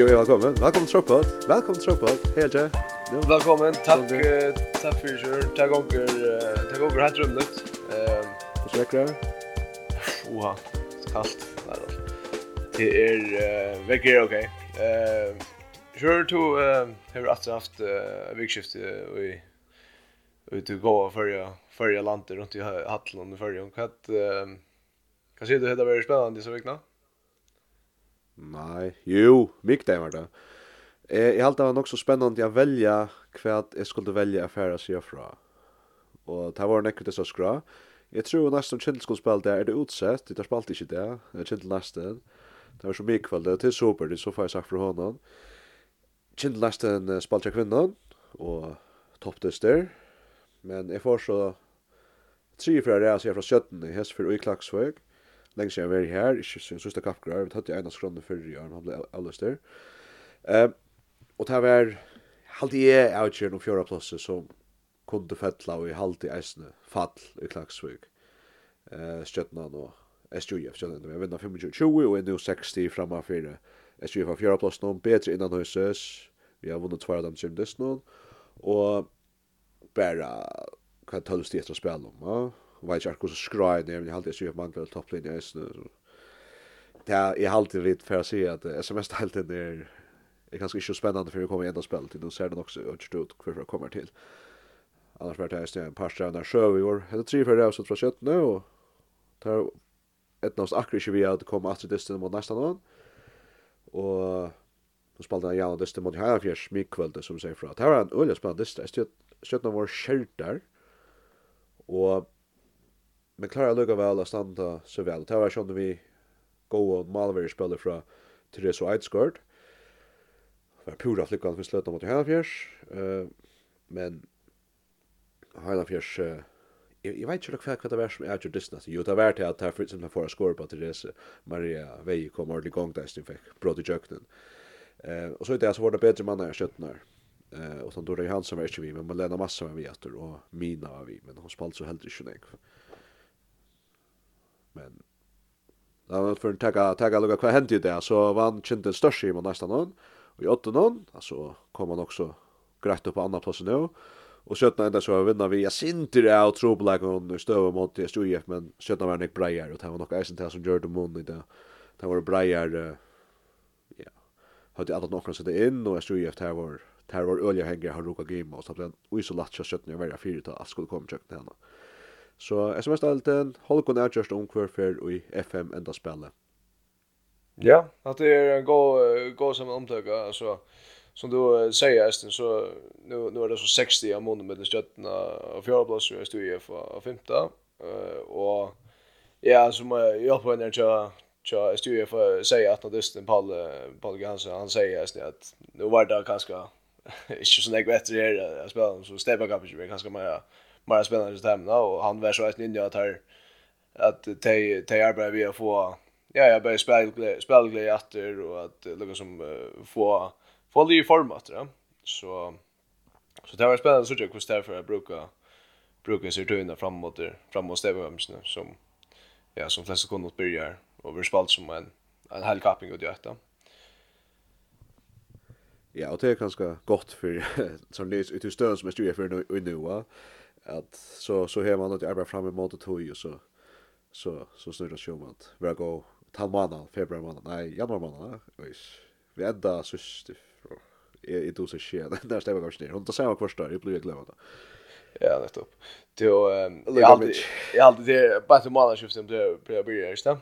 Jo, velkommen. Velkommen til Tropod. Velkommen til Tropod. Hei, Elje. Velkommen. Takk, takk for kjør. Takk onker. åker, takk åker hatt rømmet. Hvordan vekker det? Oha, kaldt. Det er, vekker er ok. Kjør to, har alltid haft vikskift i ut och gå förra förra landet runt i Hattland förra. Vad vad ser du hur det var spännande så vikna? Nei, jo, mykje det var det. Eh, jeg halte det var nok så spennende å velge hva jeg skulle velge affæra seg fra. Og det var nekkert det så skra. Jeg tror nesten Kjell skulle spille det, er det utsett, det har spalt ikke det, det er Kjell nesten. Det var så mye kveld, det er super, det er så får jeg sagt fra hånden. Kjell nesten spalte jeg kvinnen, og topptester. Men jeg får så tre fra det, jeg fra 17 i hest for Uiklagsvøk lenge siden jeg var her, ikke sin sørste kappgrar, vi tatt i ena skronne før i åren, han ble avløster. Um, og det var halvt jeg av kjern om fjøra plasset som kunde fettla og i halvt i eisene fall i Klagsvig, uh, Stjøtnan og SJF, Stjøtnan, vi vinner 25-20 og er nå 60 framme av. SJF har fjøra plass noen, bedre innan høyses, vi har vunnet tvær av dem kjern dessen og bare hva tølst etter att spela om, va og vet ikke akkur så skrai ned, men jeg halte jeg sier mangler topplinja i snu. Det jeg halte litt for å si at sms helt inn er er ganske ikke spennende for å komme i enda spill til, nå ser det nok så ut hvorfor jeg kommer til. Annars var det en par strevner sjøv i år. Hette tre for det også fra kjøttene, og det er et navs akkurat ikke vi at komme at disten mot nesten noen. Og Hon spelade en jävla dyster mot Hajafjärs mikkvölde som säger fra. Det var en öliga spännande dyster. Stötna var skjölder. Og men klarar lukka vel å standa så vel. Det var sånn vi gå og malver spiller fra Therese og Eidsgård. Det Var pura flickan för sløtta mot Heinafjers. Uh, men Heinafjers, uh, jeg, jeg vet inte hva det var som är till distans. Jo, det var til det att här som jeg får skåre på Therese Maria Vei kom ordentlig gång da jeg fikk brått i köknen. Uh, og så är det alltså våra bättre mannar i köttnar. Eh, och sen då är det han var är inte vi, men Malena Massa var vi efter och Mina var vi, men hon spalt så helt inte nekv. Eh, Men da var för att ta ta lugga vad hände det, så var han kände störst i nästan någon och i åtta någon alltså kom han också grätt upp på andra plats nu och sjötna ända så vinner vi jag synte det out trouble like on stöv mot det stod ju men sjötna var Nick Breyer och det var nog isen till som gjorde mån i det det var Breyer ja hade alla några så det in och jag stod ju efter var där var ölja hänger har rokat game och så att det så lätt så sjötna jag var fyra ta skulle komma checka henne. Så SMS-alten, Holkon er just om hver fer i FM enda spelle. Ja, at det er en god, god som omtöka altså, som du säger Esten, så nu, nu är det så 60 av månaden med den stötterna av fjärde plats i STUF av femte. Uh, och ja, så må jag hjälpa henne till Tja, STUF säger att när Dustin Palle, Palle Johansson, han säger att nu var det ganska, inte så nägg bättre här att spela, så Stefan kanske inte ganska mer mer spännande system då och han var så att ninja att här att te te arbetar vi att få ja jag börjar spela spela glädje efter och att lugga som uh, få få form format ja. Så så det var spännande så jag kostar för att bruka bruka sig till ända framåt framåt stävmsen som ja som flesta kunder börja och vi spalt som en en hel kapping och djöta. Ja, og det er ganske gott för som lys ut i stöd som är styrer för nu nu va at så så har man något arbete fram emot och tog och så så så snurrar sig om att vi går talmana februari månad nej januari månad vis vi ända sist är det då så det där stämmer kanske ner hon tar sig av jag det blir glömt Ja, nettopp. Det är alltid jag alltid det bara till månaden skiftet blir blir blir just det.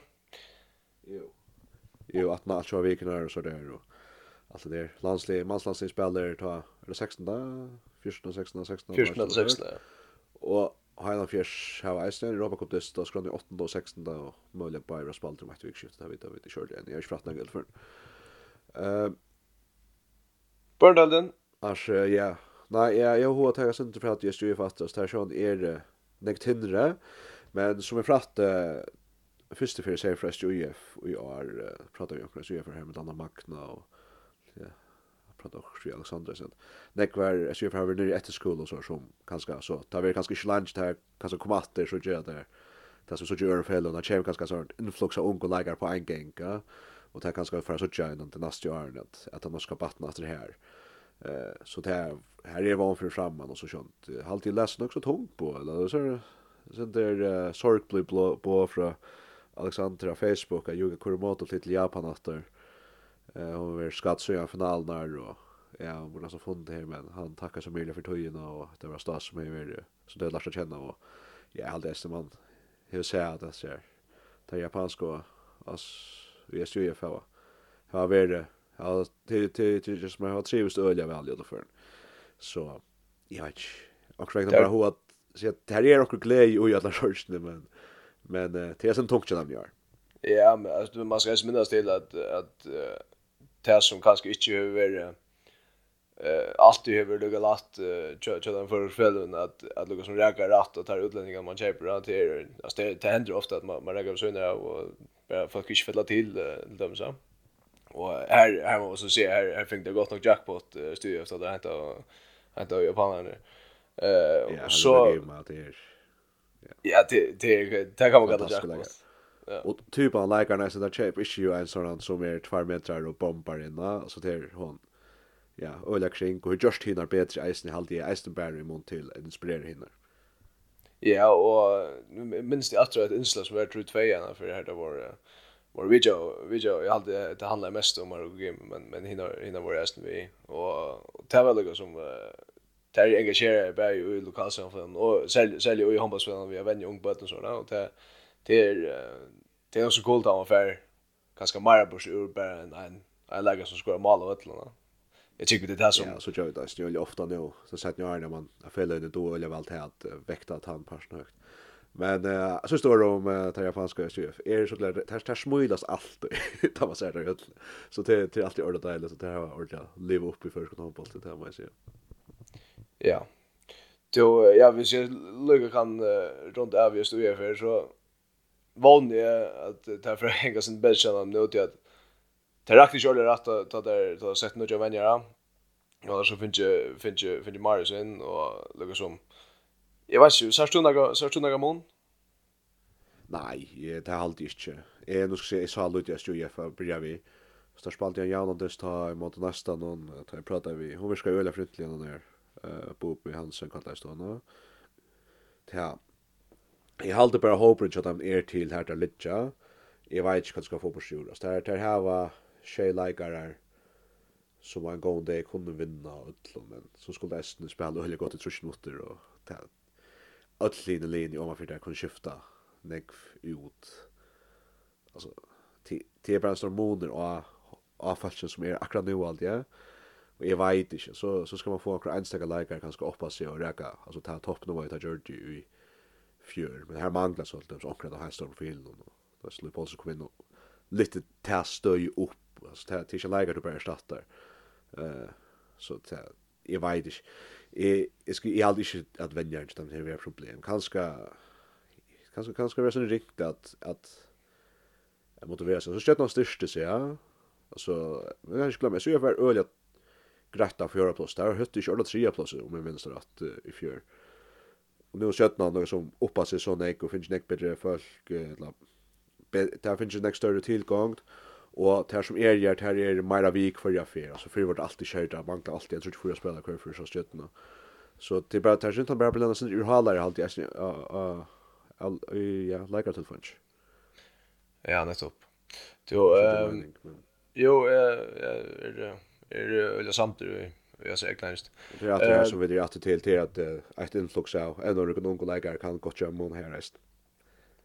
Jo. Jo, att man alltså veckan är så där och alltså det landslig manslandslig manslandslagsspelare ta är det 16 där 14 16 16 14 16. Og Heina Fjers har eisen, Europa Cup dist, da skrann i 8. og 16. og mulig på Eivra Spalter om etter vikskiftet, jeg vet at vi ikke kjørte enn, jeg har ikke fratt noe gøy for den. Børndalden? Asj, ja. Nei, jeg har hva tega sindri for at jeg styrir fattast, her sjån er nekt hindre, men som jeg fratt, første fyrir seg fra SJUF, og jeg har pratet vi omkring SJUF her med Anna Magna, og prata och Sri Alexander sen. Nek var jag ser för nere efter skolan så som kanske så tar vi kanske lunch där kanske komma åter så gör det. Det som så gör för hela när chef kanske så influx av unga lägger på en gänga och det kanske för så gör inte det nästa år att att de ska battna efter det här. Eh så det här här är van för framman och så sånt. Halt i läsen också tungt på eller så sen där uh, sorg blå på från Alexandra Facebook att jag kurmoto till Japan efter. Eh hon var skattsö i finalen där och ja, hon har så funnit här men han tackar så mycket för tojen och det var stas som är med så det är lätt att känna och ja, allt det som man hur säger att det ser. Det japanska och oss vi är ju i FA. Här det Ja, till till till just med har trivs öliga väl då för. Så jag vet och räkna bara hur att så att här är också glädje och alla sorts men men det är sen tungt de gör. Ja, men alltså man ska minnas till att att det som kanskje ikke har vært eh alltid har lukka latt kjøta den för kvällen att att lukka som räkar rätt och tar utlänningar man köper att det är alltså det, det händer ofta att man man räkar sönder och bara folk inte fälla till till dem så. Och här här måste se här här fick det gott nog jackpot studio efter det hänt hänt i Japan nu. Eh och så Ja, det det det kan man kalla jackpot. Ja. Och typ av läkarna så där chef är ju en sån som är 2 meter och bombar inna så där hon ja, öliga kring och just hinner bättre isen halt i Eisenberg i mån till inspirera hinner. Ja, och minst jag tror att inslag som är tror tvåarna för det här det var var video video jag hade det handlar mest om Mario Game men men hinner hinner var eisen vi och tävlingar som där engagerar jag i lokalsamfunnet och säljer säljer ju handbollsspelarna vi har vänner ung bötten sådär och det det är det är så coolt att man får ganska mer burs ur bara en en en lägger som ska måla och ötlarna. Jag tycker det där som ja, så gör det det ju ofta nu så sett jag när man jag fel det då eller väl till att väkta att han passar högt. Men eh så står det om eh, det japanska SJF. Är så där där här smylas allt. Det var så där. Så det det är alltid ordet där så det här ordet jag upp i förskott handboll det här man ser. Ja. Då ja, vi ser lugga kan runt av just det för så vann är att det för hänga sin bättre än nu till att det rakt inte rätt att ta där ta sett något jag vänjer. Ja, så finns ju finns ju finns ju Marius in och lukar som Jag vet inte, så du några så du några mån? Nej, det har alltid inte. Jeg, nu ska se så jeg sa litt jeg studier for vi. Så spalt jag jeg en jævn og mot nästa någon att jag pratar vi. Hon vill ska öla fryktelig noen her, uh, bo på i Hansen, kallet jeg stående. Ja, Jeg halde bare håper ikke at de er til her til Lidja. Jeg vet ikke hva det skal få på sjura. Så det er her var tjej leikare som var en gång det kunne vinna ötlom, men så skulle Esten spela och gott i trusjnotter og ötlin i linje om man det kunne skifta negv ut. Alltså, det er bare en stor moner og avfalsen som er akkurat nu alt, ja. Og jeg vet ikke, så, så skal man få akkurat enstekka leikare kanskje oppa seg og reka, altså ta toppnivå i ta gjørdi i fjör. Men här manglar så att de omkring har stor film och då skulle Paulsen komma in och lite testa ju upp. Alltså det är inte läge du bara erstattar. Eh så det jag vet inte. Jag jag skulle jag aldrig inte att vänja inte det här problem. Kanske kanske kanske vara så riktigt att att jag motiverar så stött någon styrste så ja. Alltså jag har glömt så jag var öl att gratta för plus där hötte jag alla tre plus om jag minns rätt i fjör. Och nu sköt någon som uppar sig så nek och finns nek bättre folk eller där finns ju näck större tillgång och där som är gjort här är mera vik för jag för alltså för vart alltid kört där bankar alltid jag tror inte får spela kvar för så stötna. Så det bara tar inte bara blanda sin urhalar alltid Jag ja läkar till funch. Ja, nettopp. Jo, ehm jo, är är eller samt du jag säger klart. Det är att det som vi det att till till att ett influx av en och någon kollega kan gå till mån här rest.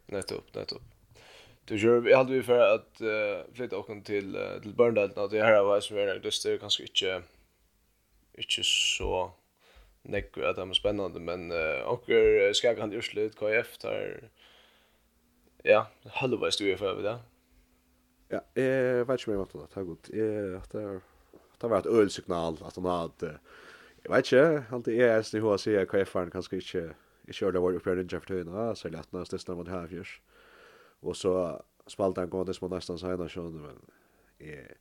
Nettopp, nettopp. Du gör vi hade vi för att flytta och till till Burndal när det här var så är det det kanske inte inte så nek att det är spännande men och ska kan det slut KF där ja, halvvägs du är för det. Ja, eh vet inte mer vad det har gått. Eh att det Det var ett ölsignal att han hade jag vet inte, han det är SDH och säger KFaren kanske inte i körde var uppe i Jeffrey så lätt när det man här fjärs. Och så spalt han gående som nästan så här sjön men är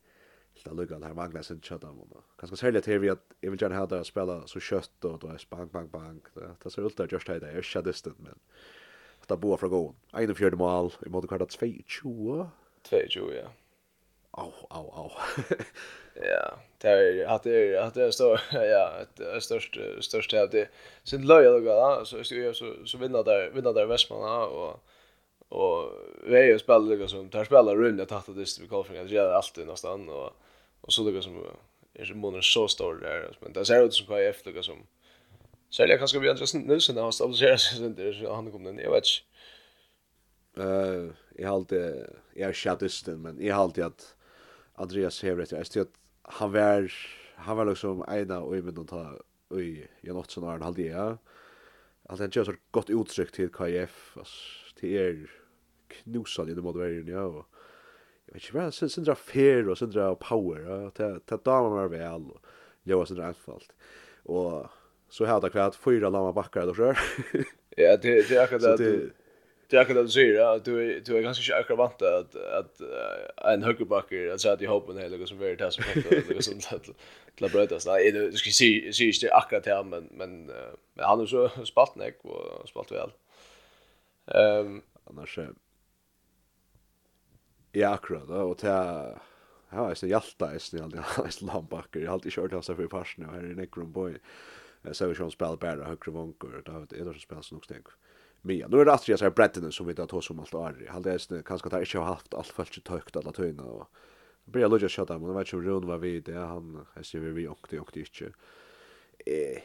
helt lugg att här sin inte köta honom. Kanske särskilt här vi att även gärna hade spela så kött och då är bang, bang. bank. Det ser ut att just det är distant, men att bo från gång. 41 mål i mot kvartat 22. 22 ja. Au, au, au. ja, det är att det att det står ja, det är störst störst att det sin löja då va så så jag så så vinner där vinner där Västmanna och och vi är ju spelare liksom tar spelar runt att att det vi kallar för att göra allt nästan och och så det som är så månader så stor där men det ser ut som vad efter liksom så jag kanske vi Andreas Nilsson har stabiliserat sig sen så han kommer ner jag vet Eh, jag har alltid jag är men jag har alltid att Andreas Hevret jag styrt han var han var liksom ena och i men ta i jag något sån där halde jag att han gör så gott uttryck till KF alltså till er knusad i den modvärden ja och jag vet inte vad sen sen dra fair och sen dra power ja, ta ta damer var väl och jag var sen dra anfallt och så hade jag kvart fyra lama backar då så ja det det är akkurat det det är akkurat det säger att du du är ganska säker vant att att en högerbacker att säga att i hoppen hela något som är det som det som till att brötas. Nej, du ska se se inte akkurat här men men men han har så spalt näck och spalt väl. Ehm annars Ja, akkurat. Och det Ja, jag ser hjälta i snäll. Jag är lambacker. Jag har alltid kört hans för parsen och här i Necron Boy. Jag ser vi som spelar bära högre vankor. Det är det som spelar snuggstänk. Mm. Mia. Nu är det Astrid så här Bretton som vi tar tås om allt och arg. Halde jag kanske att jag inte har haft allt fullt tökt alla töjna och blir lugnt att köta men jag vet inte om Rune var vid det han jag ser vi åkte åkte inte. Eh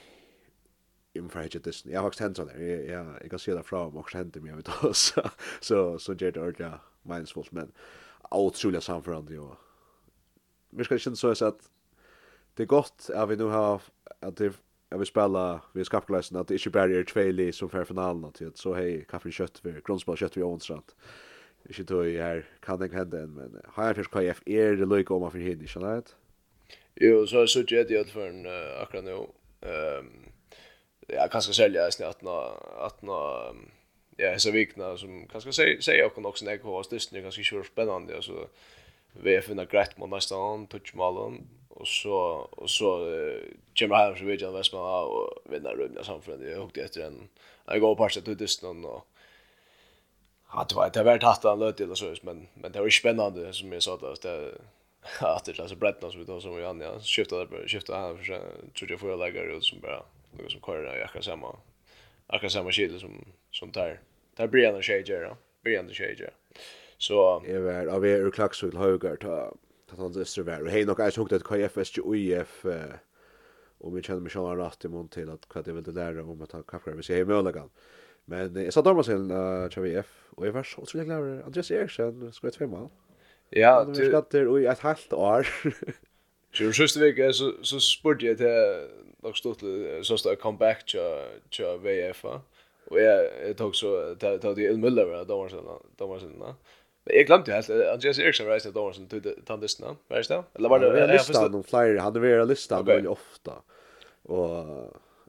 im för hit Disney. Jag har också hänt så där. Ja, jag kan se det fram och hänt mig vet oss. Så så så ger det ordja mindfulness men otroliga samförande och Vi ska känna så att det är gott att vi nu har att det jag vill spela vi ska skapgläsen att det inte bara är två som för finalen till så hej kaffe kött för grundspel kött vi onsdag ikke tog her, kan det hende en, men har jeg først KF, er det løyke om man for henne, ikke sant? Jo, så er det ikke det för en akkurat ehm Um, ja, kanskje selv jeg nå att nå, ja, så vikna som kanskje säga säga kan også snakke hos det är ganska sjukt spännande alltså vi har funnit greit mot nästan touch malen, och så och så uh, Jim Ryan så vidare jag vad och vinner rummet samfund jag hugde efter en jag går på sätt ut just någon och hade varit det vart hatt han löt eller så men men det var ju spännande som jag sa då det att det alltså Bretton som vi då som vi Anja. Skiftade skiftade han för tror jag får jag lägga ut som bara något som kör jag kan samma jag kan samma skit som som där där blir en shager då blir en shager så jag var av er klaxvill höger ta att han dösser vär. Och hei nok är sjukt att KFS UIF, UF om vi kjenner meg själva rett i mån till att kvart jag vill lære om att han kaffar vi ser i möjligen. Men jeg sa damer til uh, Chavi F och var så utrolig glad over Andreas Eriksen, ska jag tvimma. Ja, du skatter i et halvt år. Sjur sista vecka så så spurte jag till nog stort så så comeback till till VF. Och jag tog så tog det Elmüller då var sen då var sen. Men jag glömde helt Andreas Eriksson reste då som tog den listan. Var det? Eller var det en lista någon flyer hade vi listan lista väldigt ofta. Och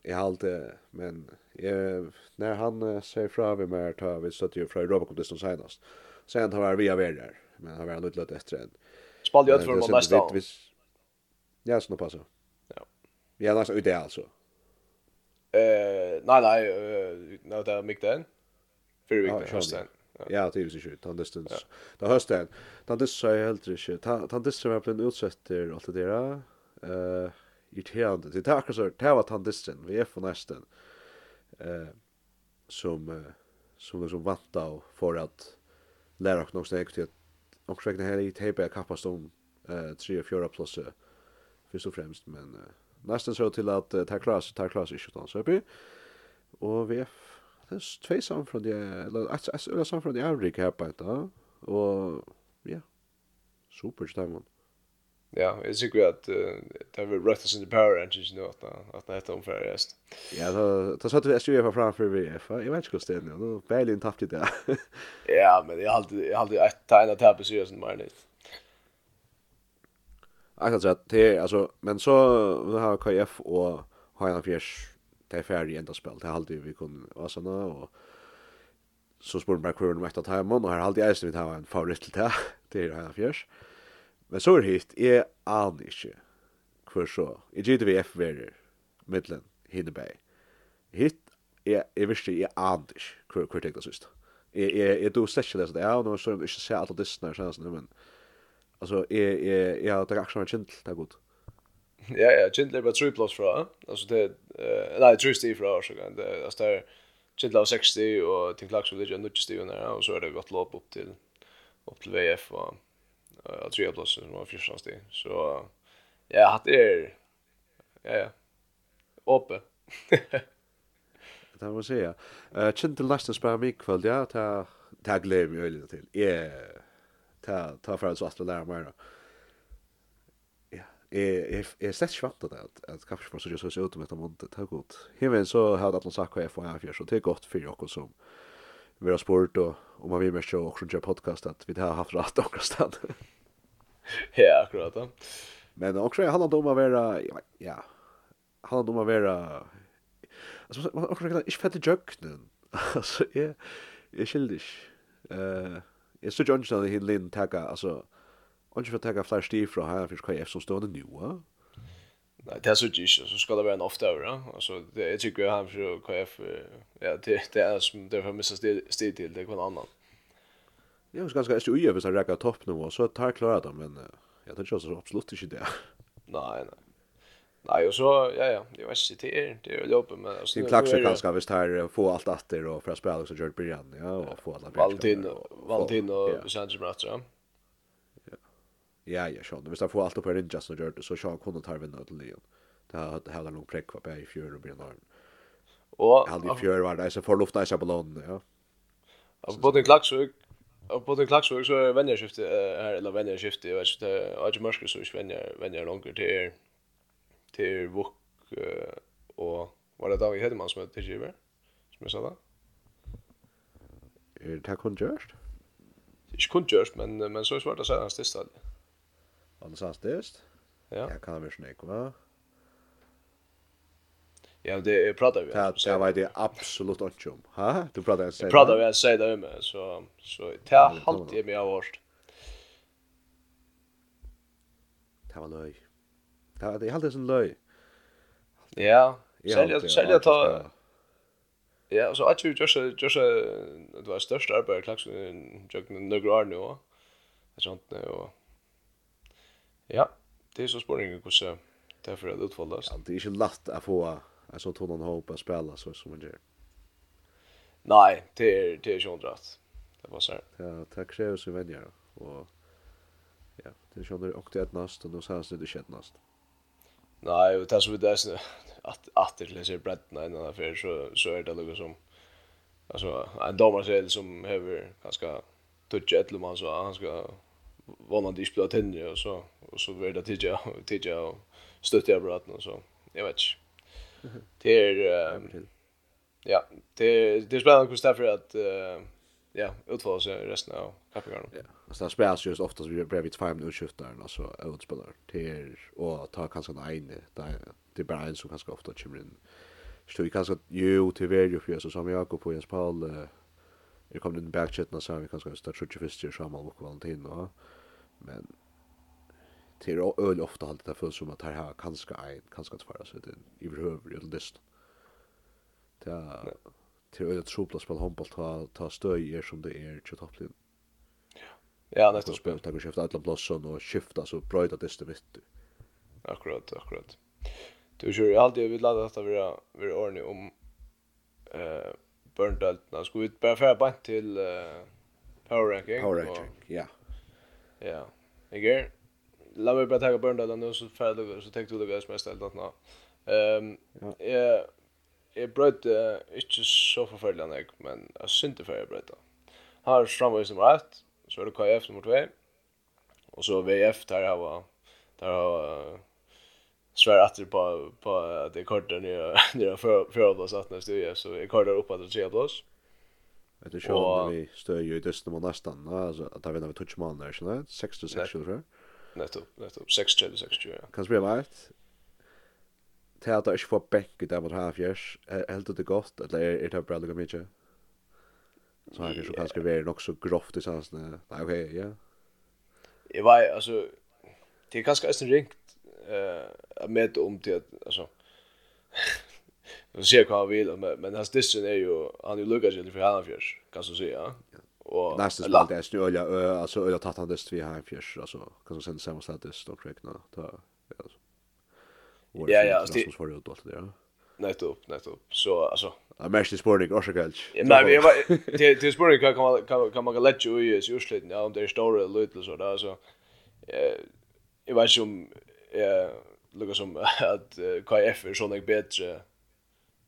jag har alltid men jag, när han säger fra vi mer tar vi stötte ju från Europa kom det som senast. Sen har vi er där men har väl lite efter en. Spalde ut för man nästa. Ja, så passar. Ja. Ja, nästa ute alltså. Eh, nej nej, eh, nu där mycket den. För vi kan köra sen. Ja, det är ju sjukt. Han distans. Ja. Det hörs det. Han distans är helt riktigt. Han distans är bland utsätter allt det där. Eh, irriterande. Det tar så det var han distans. Vi är för nästan. Eh som som liksom vanta och för att lära oss något snägt att och räkna här i tape kappas om eh 3 och 4 plus först och främst men nästan så till att ta klass ta klass i 17 så uppe och VF det er tvei samfunn jeg, eller et øyla samfunn jeg har ikke her og ja, super stemmen. Ja, jeg er sikker at det har vært rett og slett power engines nå at det heter omfra rest. Ja, da satt vi SUF framfor VF, jeg vet ikke hva stedet nå, Berlin tappte det. Ja, men jeg har alltid et tegn av tappet syre som var litt. Akkurat sett, det er altså, men så har KF og Høyna Fjers det er ferdig enda spill. Det er alltid vi kunne åsene, og så spør man med om etter timen, og her alltid jeg vi tar en favoritt til det, det er her fjørs. Men så er hit, jeg aner ikke hver så. Jeg gitter vi F-verer, middelen, hinnebeg. Hitt, jeg, jeg visste, jeg aner ikke hver, hver tenkte sist. Jeg, jeg, jeg do slett ikke det, så det er, så det ikke se alle dissene her, men altså, jeg, jeg, jeg, jeg, jeg, jeg, jeg, jeg, jeg, jeg, jeg, jeg, jeg, Ja, ja, Kindler var 3 plus fra. Altså det, uh, nei, 3 stig fra, så kan det, altså det er Kindler var 6 stig, og Tink Laks var litt 9 stig under, og så er det gått lopp opp til, opp til VF, og uh, 3 plus, som var 14 stig. Så, ja, hatt er, ja, ja, åpe. det må jeg si, ja. Uh, Kindler Laks spør meg kveld, ja, det er, det er gleder meg øyne til. Jeg, det er, det er for at så at vi lærer meg, ja är är slett svart att att att kanske för så just så ut med dem och ta gott. Här väl så har det någon sak jag får här för så det är gott för jag som vi har sport och om man vill mer show och göra podcast att vi har haft rätt och stad. ja, akkurat. Då. Men också jag handlar om att vara ja, handlar om att vara alltså man också kan ich fette jöknen. Alltså är är skildig. Eh, är så Johnson i Lin tagga alltså Och för att ta fler stil från här för KF som står det nu. Nej, det är så ju så ska det vara en ofta över. Alltså det jag tycker han för KF ja det det är som det för missa stil till det kan annan. Ja, det är ganska är ju över så räcka topp nu och så tar klarar dem men jag tror så absolut inte det. Nej, nej. Nej, och så ja ja, det var shit det det är jobb men alltså det klaxar ganska visst här få allt åter och för att spela så gör Brian ja och få alla Valentin Valentin och Sanchez Matra. Ja. Ja, ja, sjón. Hvis han får alt opp i rinja som gjør det, så sjón kunne ta vinna til Leon. Det har det heller noen prekk på i fjør og blir naren. Og... Halv i fjør var det, så får lufta i seg ja. Og på den og på den så er vennerskiftet her, eller vennerskiftet, jeg vet ikke, det er ikke mørker så ikke venner, venner langer til til Vuk og var det David Hedemann som er tilgiver, som jeg sa da? Er det her kun gjørst? Ikke kun gjørst, men, men så er det svært å si hans tilstand. Anders Astis. Ja. Jag kan väl snakk, va. Ja, det er pratar vi. Det det var det absolut inte om. Ha? Du pratar jag säger. Pratar vi jag säger det om så så ta halt i mig av vårt. Det var löj. Det var det helt en löj. Ja. Sälja sälja ta Ja, så att ju just just det var största arbete klax jag några år nu. Det sånt och Ja, det är så spårning hur så därför att utvaldas. Ja, det är inte lätt att få en alltså tonen hoppa spela så som man gör. Nej, det är det är ju rätt. Det var så här. Ja, tack så mycket vänner och ja, det är ju och det är näst och då så här det shit näst. Nej, och det som det där att att det läser bredden innan affär så så är det något som alltså en domare som behöver ganska touch ett man så han ska vanande ikke ble tenner, och så, och så vill det tidja tidja och stötta jeg braten, og så, jag vet inte Det er, uh, ja, det det er spennende hvordan det er for uh, ja, utfalla sig resten av kappingarna. Ja, alltså det spelas just ofta så vi blir vid 5 minuter skiftar, alltså utspelar till och ta kanske en ene, där det är bara en som kanske ofta kommer in. Så vi kanske ju till varje för så som Jakob och Jens Paul eh är kommer den backchatten så vi kanske startar 20 först i Shamal och Valentin och men det är öl ofta allt det för som att här kanske en kanske att så det i behöver ju list. Det till öl att tropla spela handboll ta ta stöjer som det är till topplin. Ja. Ja, nästa spel tar vi skifta alla blåsen och skifta så bröta det mitt. Akkurat, akkurat. Du kör ju alltid vid ladda detta vara vara ordning om eh Burndaltna. Ska vi bara färra bant till uh, Power Ranking? Power Ranking, ja. Ja. Iger. Låt mig bara ta på den så för det så tänkte du det guys mest eller nåt. Ehm eh jag bröt uh, inte så förfärligt än men jag synte för jag bröt. Har framvis nummer 1 så är det KF nummer 2. Och så VF där har var där har uh, svär att på på att det kortet ner ner för för oss att nästa så är kortet uppåt och tre plus. Det är jag vi stöjer ju det som nästan alltså att där vinner vi touch man där så 6 till 6 tror jag. Netto, netto 6 till 6 ja. Kan spela ett. Teater är inte fått bänk där mot half years. Helt det gott eller är det bra lika mycket. Så här kanske kanske vara nog så grovt i sån Nej okej, ja. Jag var alltså det är kanske är ringt eh med om det alltså Och så ser jag vad vill men men hans dissen är ju han är Lucas eller för han fjärs kan så säga. Och nästa spalt är stöla alltså eller tatt han dist vi här fjärs alltså kan så sen samma sätt dist och räkna ta alltså. Ja ja, det är så för det där. Nettopp, upp, upp. Så alltså Ja, mest i spårning, också kanskje. Ja, men jeg var, til, til spårning kan man, kan, kan man lette jo i utslitten, ja, om det er store eller lite, så da, altså, eh, jeg vet ikke om, jeg lukker som at KF er sånn jeg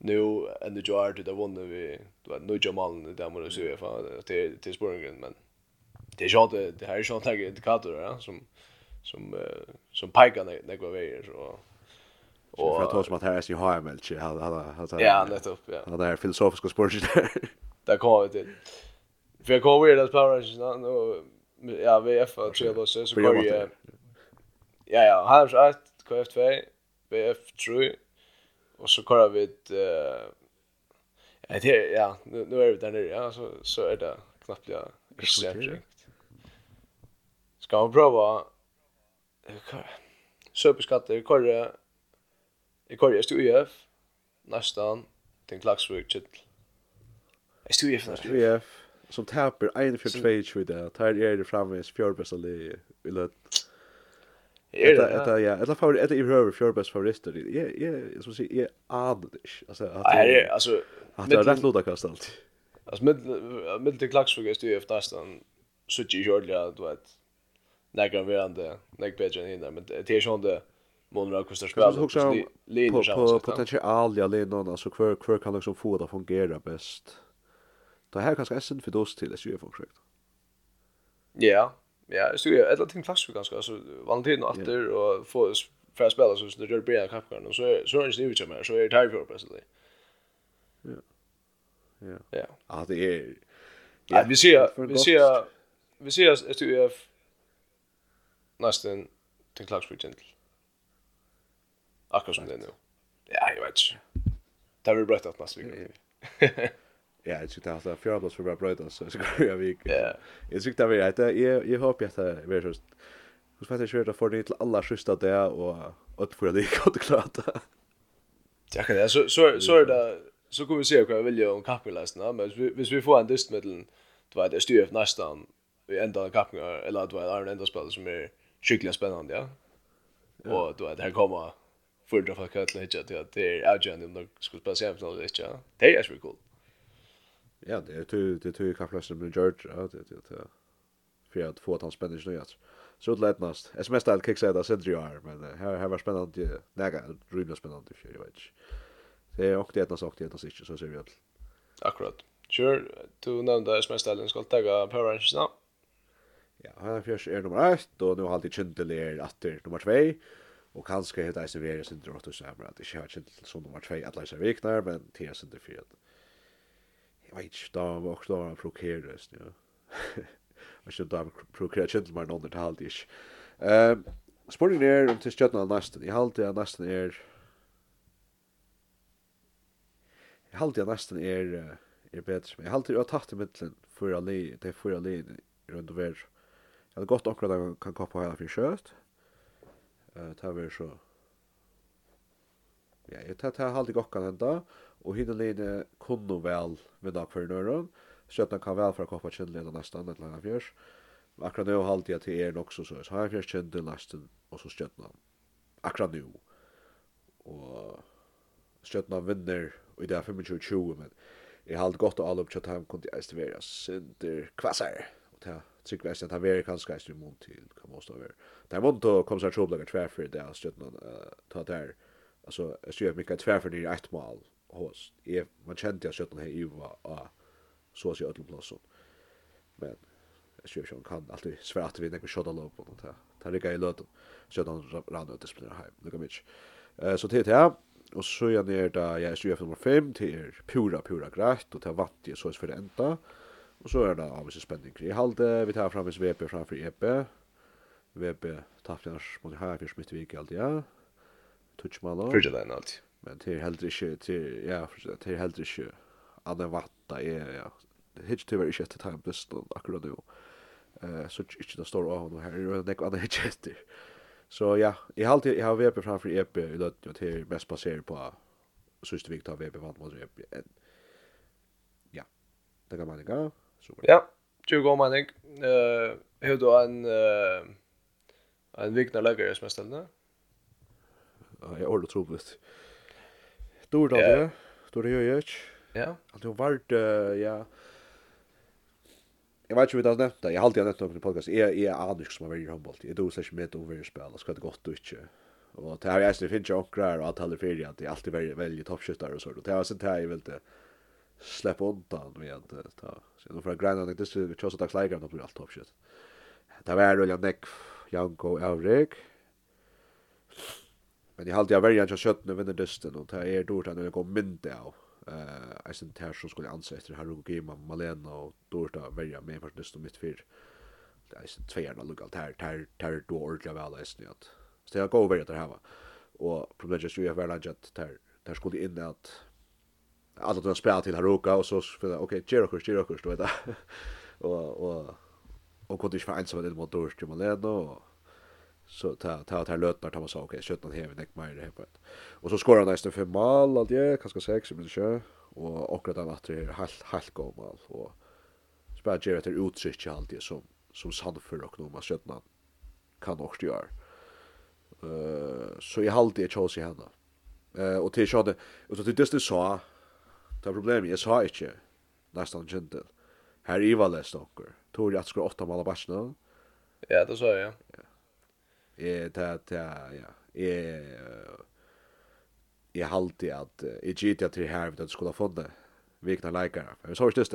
nu än det gör det vann vi då nu jamal the där man så för det till Sportgren men det är själva det här är själva tag indikator ja som som som pekar när det går vägen så och för att ta som att här är ju har väl inte hade hade ja nettopp ja. hade här filosofiska spåret där där kommer det för jag kommer det Power Rangers nu ja VF och tre då så så går ju ja ja har ett KF2 VF3 och så kör vi ett eh det ja nu, nu är vi där nere ja så så är det knappt jag exakt. Ska vi prova Söperskatter, korre, i korre, jeg stod i F, nästan, till Klaxvik Kittel. Jeg stod i F, næstan. i som taper 1-4-2 i det, tar er det framvis fjordbesta i løtt. Er det? Etta, ja, etta favorit, etta i röver fjörbäst favorister. Jag, jag, som säger, jag anade inte. Alltså, att det, alltså, att det är rätt låda kast allt. Alltså, mitt till klacksfugg är styr efter nästan sutt i kjordliga, du vet, nägra verande, nägra bättre än hinna, men det är sånt det månader av kostar spel. Jag också på, på potentialia linan, alltså kvar, kvar kan liksom få det att fungera bäst. Det här kanske är synd för dos till SUF-projekt. Ja, Ja, så jag ett ting fast ganska alltså Valentino åter och få för att spela så så det gör bra kapkan och så så är det ju mer så är det tight för precis. Ja. Ja. Ja. Ah det är Ja, vi ser vi ser vi ser att du är nästan till Klagsburg gentle. Akkurat som det nu. Ja, jag vet. Det blir bra att nästa vecka. Ja, jag tyckte att fjärde plats för bara bröda så så går jag vik. Ja. Jag tyckte att det är jag hoppas att det är så. Hur ska jag köra för det till alla sista där och att för det går att klara det. Ja, kan det så så så är det så kommer vi se vad jag vill om kappläsarna, men hvis vi får en dyst mellan du vet det styr nästan i ända av kappen eller du vet en enda spel som är skickligt spännande, ja. Och du vet här kommer för dra för att hitta till att det är avgörande om de skulle spela sig eller inte. Det är ju kul ja, det är tur det tur kan flasha med George ja, det det det. för att få att han spänner nu att. Så det lättast. SMS där kicks out sen det är men här här var spännande näga rymligt spännande för jag vet. Det är också det att sagt det att sig så ser vi att. Akkurat. Sure, du nämnde SMS där ska ta Power Rangers nu. Ja, han är fjärs är nummer 1 och nu har alltid Chintel är åter nummer 2. Och kanske heter det Severia syndrom att du säger att det är Chintel som nummer 2 att läsa viknar men det är synd för att jag vet inte då var också då prokeras ja. Jag skulle då prokera gentleman under halt is. Ehm Sporting er om til stjøtna nesten. Jeg halte at nesten er... Jeg halte at nesten er, er bedre. Men jeg halte at tatt i middelen for li det er for li rundt og ver. Jeg hadde gått akkurat at jeg kan koppa her for kjøtt. Uh, det har vært så... Ja, jeg tar halte ikke akkurat enda. Og hinne leine kunne vel vinna hver nøyre. Stjøtna kan vel fra koppa kjennleina nesten et langt fjørs. Akkurat nå halte jeg til er nok så søys. Har jeg fjørs kjennleina nesten, og så stjøtna. Akkurat nå. Og stjøtna vinner, og i det er 25-20, men jeg halte godt å alle oppkjøtt ham kunne jeg stivere sinter kvassar. Og det tycker vi att han är ganska i mån till kan måste vara. Där mån då kommer så tjoblaga tvärför det är stödna ta där. Alltså jag ser mycket tvärför det är ett mål hos. Jeg, man kjente jeg søtten her i var av så å si ødelen. Men jeg tror ikke han kan alltid svære at vi nekker kjødda lov på noe. Det ligger i løten. Søtten rann ut disiplinere heim. Lukka mitj. Så til det Og så er jeg det, jeg er styrf nummer 5, det er pura, pura greit, og det er vant jeg sås for det enda. Og så er det av avvis spenning. Jeg halde, vi tar fram framvis VP framfor EP. VP tappjans mot her, fyrir smittvik, alltid. ja. Tutschmala. Fyrir det enn. Men det är helt inte till ja, det är helt inte alla vatta är ja. Hitch till very shit time best akkurat då. Eh så inte det står av och här är det andra hitchester. Så ja, i halt jag har VP framför EP i det det är mest baserat på sista vikt tar VP vad mot EP. Ja. Det kan man gå. Super. Ja. 20 går man. Eh hur då en eh en vikna lägger jag som ställde. Ja, jag ordet troligt. Stor då det. Stor det ju Ja. Att det vart ja. Jag vet inte hur det har nämnt det. Jag har alltid nämnt det på podcast. Jag är anig som har varit i handboll. Jag tror särskilt med över spel. Det Ska det gott och inte. Och det här är det finns ju åkrar och allt håller för att det alltid väljer, väljer toppskyttar och så. Det har sett här i väl inte släppa undan med att ta. Så då för jag grinda när det är så att jag på blir allt toppskytt. Det var väl jag Neck, Janko Elrik. Men jag hade jag värjan jag kött nu vinner dysten och det är dårt när det går mynte av. Eh, jag sen här så skulle anse efter här och Gema Malena och dårt att värja med för dysten mitt fyr. Det är sen tvärna lugalt här här här då ordla väl är det att. Så jag går över det här va. Och problemet är ju att värjan att där där skulle in att alla de spelar till Haruka och så för okej, Jerokurs, Jerokurs, du vet. Och och och kunde ju för ensam med det mot Dorst Malena och så ta ta ta lötnar ta man sa okej sköttan hevi neck mer det här på. Och så skorar han nästan för mål allt det kanske sex men sjö och akkurat han att det halt halt gå mål och spelar Gerard till utsikt allt det som som för och Noma sköttan kan också göra. Eh så i halt det Chelsea henne. Eh och till så det och så det det så ta problem jag sa inte nästan gentle. Här Ivalest stocker. Tror jag att ska åtta mål av Barcelona. Ja, det sa jag. Ja eh ta ta ja eh jag halti att i GTA 3 här vid att skulle få det vikna likar. Men så är det just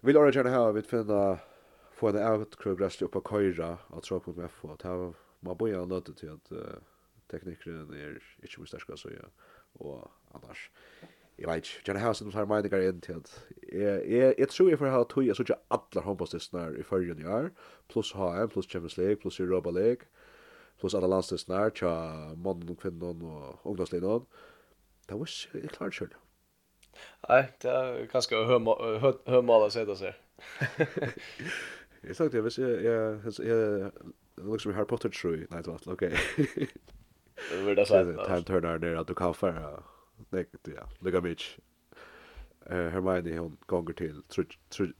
Vill Origin ha vid finna få en out crew rest upp och köra att tro på med få att ha man bojar något till att teknikern är inte måste ska så ja och annars. Jag vet inte, jag har sådana här meningar in till att jag tror jag får ha tog, jag såg inte alla handbollstestnar i förrjun i år, plus HM, plus Champions League, plus Europa League, plus alla landslistnar, tja mannen och kvinnen och ungdomslinjen. Det var ikke klart själv. Nej, det er ganske høymål å sette seg. Jag sa det, jag, jag, jag, det looks like Harry Potter true jeg, nei, det var alt. Det var det sant. Time turner nere at du kan fære, nei, ja, lukka Eh Hermione, hon gonger til,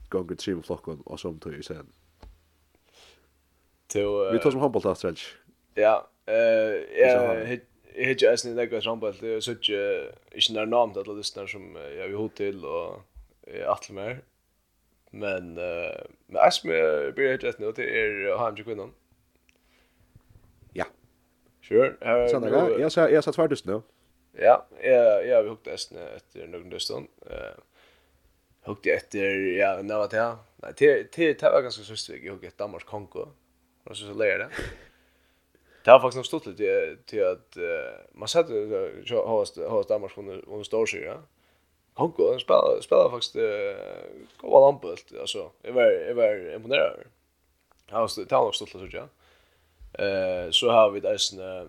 gånger tre flockon och som tog ju sen. Till Vi tar som handboll där ikke? Ja, eh jag jag hittar ju snälla några samband det så inte inte när namn att alla lyssnare som jag vill hot till och att mer. Men eh men Asme blir det rätt nu det är han ju kvinnan. Ja. Sure. Eh jag sa jag sa tvärtom nu. Ja, jag jag vill hukta esten efter någon dustan. Eh hukta efter ja, när vad det här. Nej, till det var ganska så stygg hukta Danmark Kongo. Och så så lär det. Det har faktiskt stått lite till att man sett så host host Danmark från från Storsjö. Kongo han spelar spelar faktiskt gå all anbult alltså jag var jag var imponerad. Jag har stått talar stort så ja. Eh så har vi det sen eh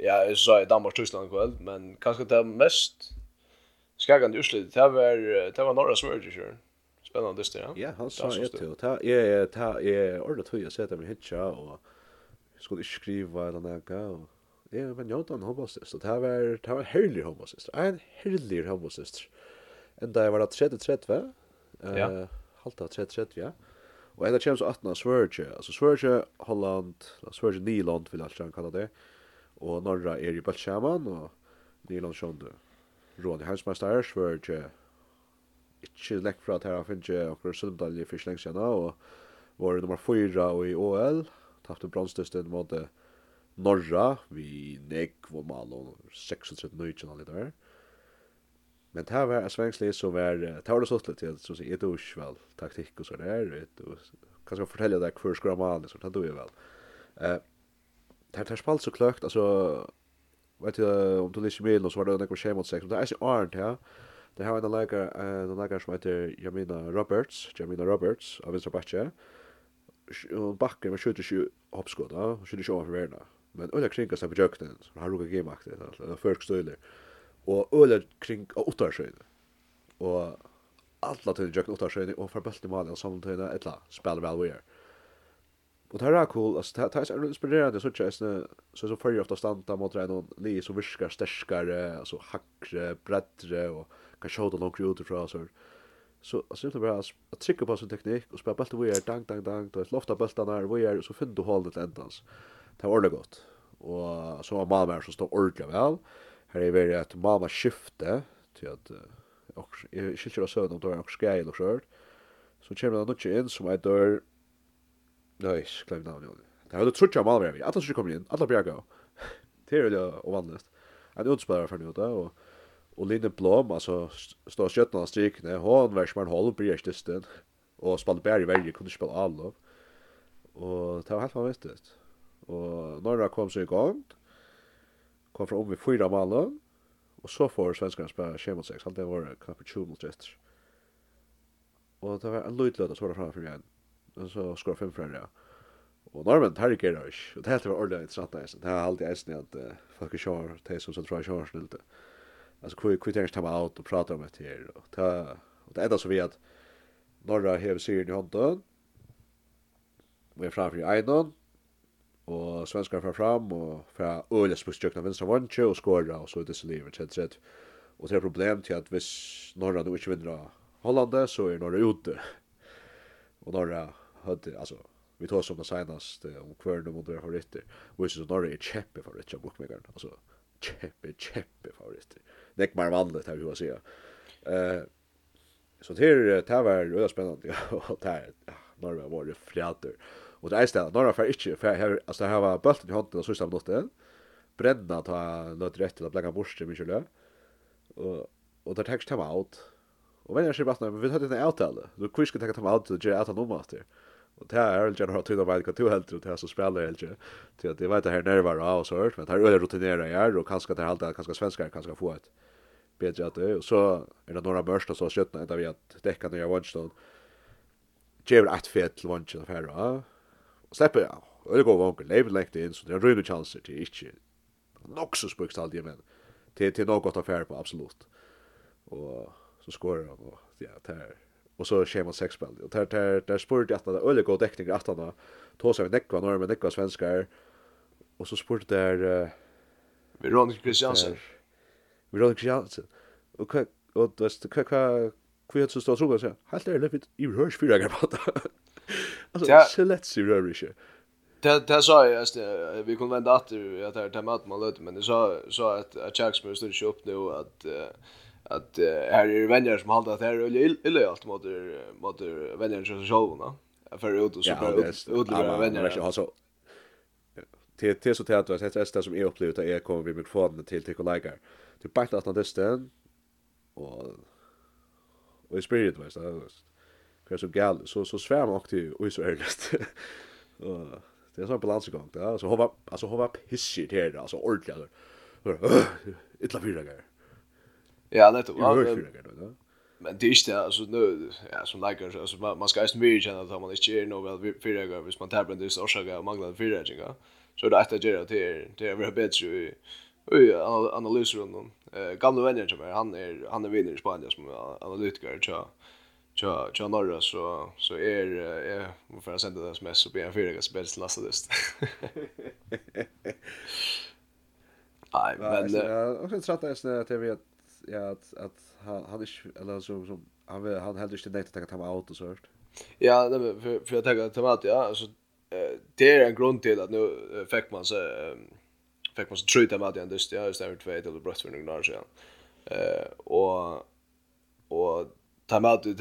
ja jag sa i Danmark Tyskland kväll men kanske det mest skagande utslut det var det var norra Sverige sure spännande det ja. Ja, han sa ju till. ta är ta är ordet hur jag sätter mig hitcha och skulle ikke skriva eller noe, og jeg var njød av en homosist, og det var, det var herlig homosist, en herlig homosist. Enda jeg var da 30-30, ja. halta 30-30, ja. Og enda kjem så 18 av Sverige, altså Sverige, Holland, Sverige, Nyland vil alt kalla det, og Norra er i Balsjaman, og Nyland sjåndu. Rån i heimsmeister, Sverige, ikke lekk fra at her har finnet ikke akkurat sølvmedalje for ikke lengst igjen, og var nummer 4 og i OL, Tapte bronsdøsten mot Norra vi nek var mal og 36 nøytjen og litt der. Men det var svensklig så var det var det sånn til så sier det ikke vel taktikk og så der vet du kan skal fortelle deg hvor skal man så det du vel. Eh det har spalt så kløkt altså vet du om du lyser med så var det noe skjem mot seg, det er så arnt ja. Det har en lager en lager som heter Jamina Roberts, Jamina Roberts av Vinstra Batche och backar med 27 ju hoppskott då skjuter ju över värna men öle krinkas på jökten har roga game det alltså den första stöler och öle kring åtta skön och alla till jökten åtta skön och för bästa mål och sånt där ettla spel väl vi Och det här är cool, alltså det här är inspirerande så tjejs så så så följer ofta stanta mot det li som viskar stärskare, alltså hackre, bredre och kan skjuta långt utifrån så så alltså inte bara att trycka på sin teknik och spela bulten vi är dang dang dang då lofta bulten där vi är så finner du hålet ändans. Det var det gott. Och så var Malmö som står ordentligt väl. Här är det att Malmö skifte till att och jag skiljer oss om då och ska jag och. Så kommer det något in som är där Nej, skrev namn jag. Det har du trutcha Malmö vi. Alla skulle komma in. Alla bra gå. Det är ju ovanligt. Att utspelare för nu då och Og Line Blom, alltså står skötten av strikene, hun var som en håll på restisten. og spalte bare i värje, kunde spille alle. Og det var helt vanvittig. Og når det kom så i gang, Kom fra om vi fyra malen. og så får svenskarna spille 5 mot 6. Allt det var kanske 20 mot 30. Og det var en löjtlöd att svara framför igen. Och så skor fem föräldrar. Ja. Og normen tar ikke rush. Og det var ordentlig interessant. Det er alltid eisen i at uh, folk er kjør, det er som sentral kjør snilte. Uh, alltså hur hur tänker ta ut och prata om det här och ta och det enda så vi att norra har sig i handen. vi är framför i Einon Och svenskar fram fram och för öliga spustjøkna vänstra vantje och skåra och så ut disse livet, etc. Och det er problem till att hvis Norra nu inte vinner Hollande, så är Norra ute. Och Norra hade, alltså, vi tar som det senast om hver nu mot favoritter, og vi synes Norra är kjeppe favoritter av Bookmaker alltså kjeppe, kjeppe favoritter nek mer vanligt här hur jag säger. Eh så det här det var röda spännande och det här norra var det flätor. Och det är ställt några för inte för här alltså det här var bulten i handen och så sista det. Bränna ta något rätt till att lägga bort det mycket lö. Och och det text ta out. Och vem är sig bara vi hade en avtal. Då kvisk kan ta ta out det är att han master. Och det här är ju har tid av vad du helt det här så spelar helt ju. Så att det vet det här nervar och så hört, men här är rutinerat är och kanske det halta kanske svenskar kanske få ett bättre att det och så är det några börsta så skötna inte vi att täcka nya Watchstone. Ger ett fel till Watchstone för ja. Och släpper jag. Och det går vankel level läkt in så det är runda chanser till inte. Nog så spukst allt men till till något affär på absolut. Och så skorar han och ja, det här och så schema sex spel och där där där sport att det öle god täckning att han då så vi näckva norr men näckva svenskar och så sport där uh, Veronica Christiansen Veronica Christiansen och kvar och det kvar kvar kvar så står så så helt är lite i hörs fyra grabbar alltså så lätt så rör det Det det sa jag just vi kunde vända att att det här mötet man löt men det sa sa att att Jacksmur stod upp nu att att uh, här är vänner som håller att det är illa allt mot mot vänner som så va för ut och så bara utlösa vänner alltså till till så till att det är det som är upplevt att jag kommer med mikrofonen till till kollegor du bara at det stön och och i spirit vet det. hur så gal så så svær man til och så ärligt och det är så balansgång där så hova alltså hova pissigt här alltså ordentlig. alltså illa fyra gånger Ja, det är det. Men det är inte alltså nu ja som likar alltså man, man ska ju smyga känna att man inte är nog väl fyra gånger hvis man tappar det så ska man glömma fyra gånger. Så det är att göra till det är väl bättre i Oj, analyser om eh gamla vänner som är han är han är vinnare i Spanien som analytiker så tja tja norra så så är är varför jag sände det sms så blir en fyra gånger bättre lastadist. Nej, men... Jag har också trattat en sån här till ja att att han hade eller så som han han hade inte nekt att ta mig out och så hört. Ja, det för för jag tänker tomat ja, alltså det är en grund till att nu fick man så fick man så tror jag att det är just där två till brott för några år sedan. Eh och och ta med att det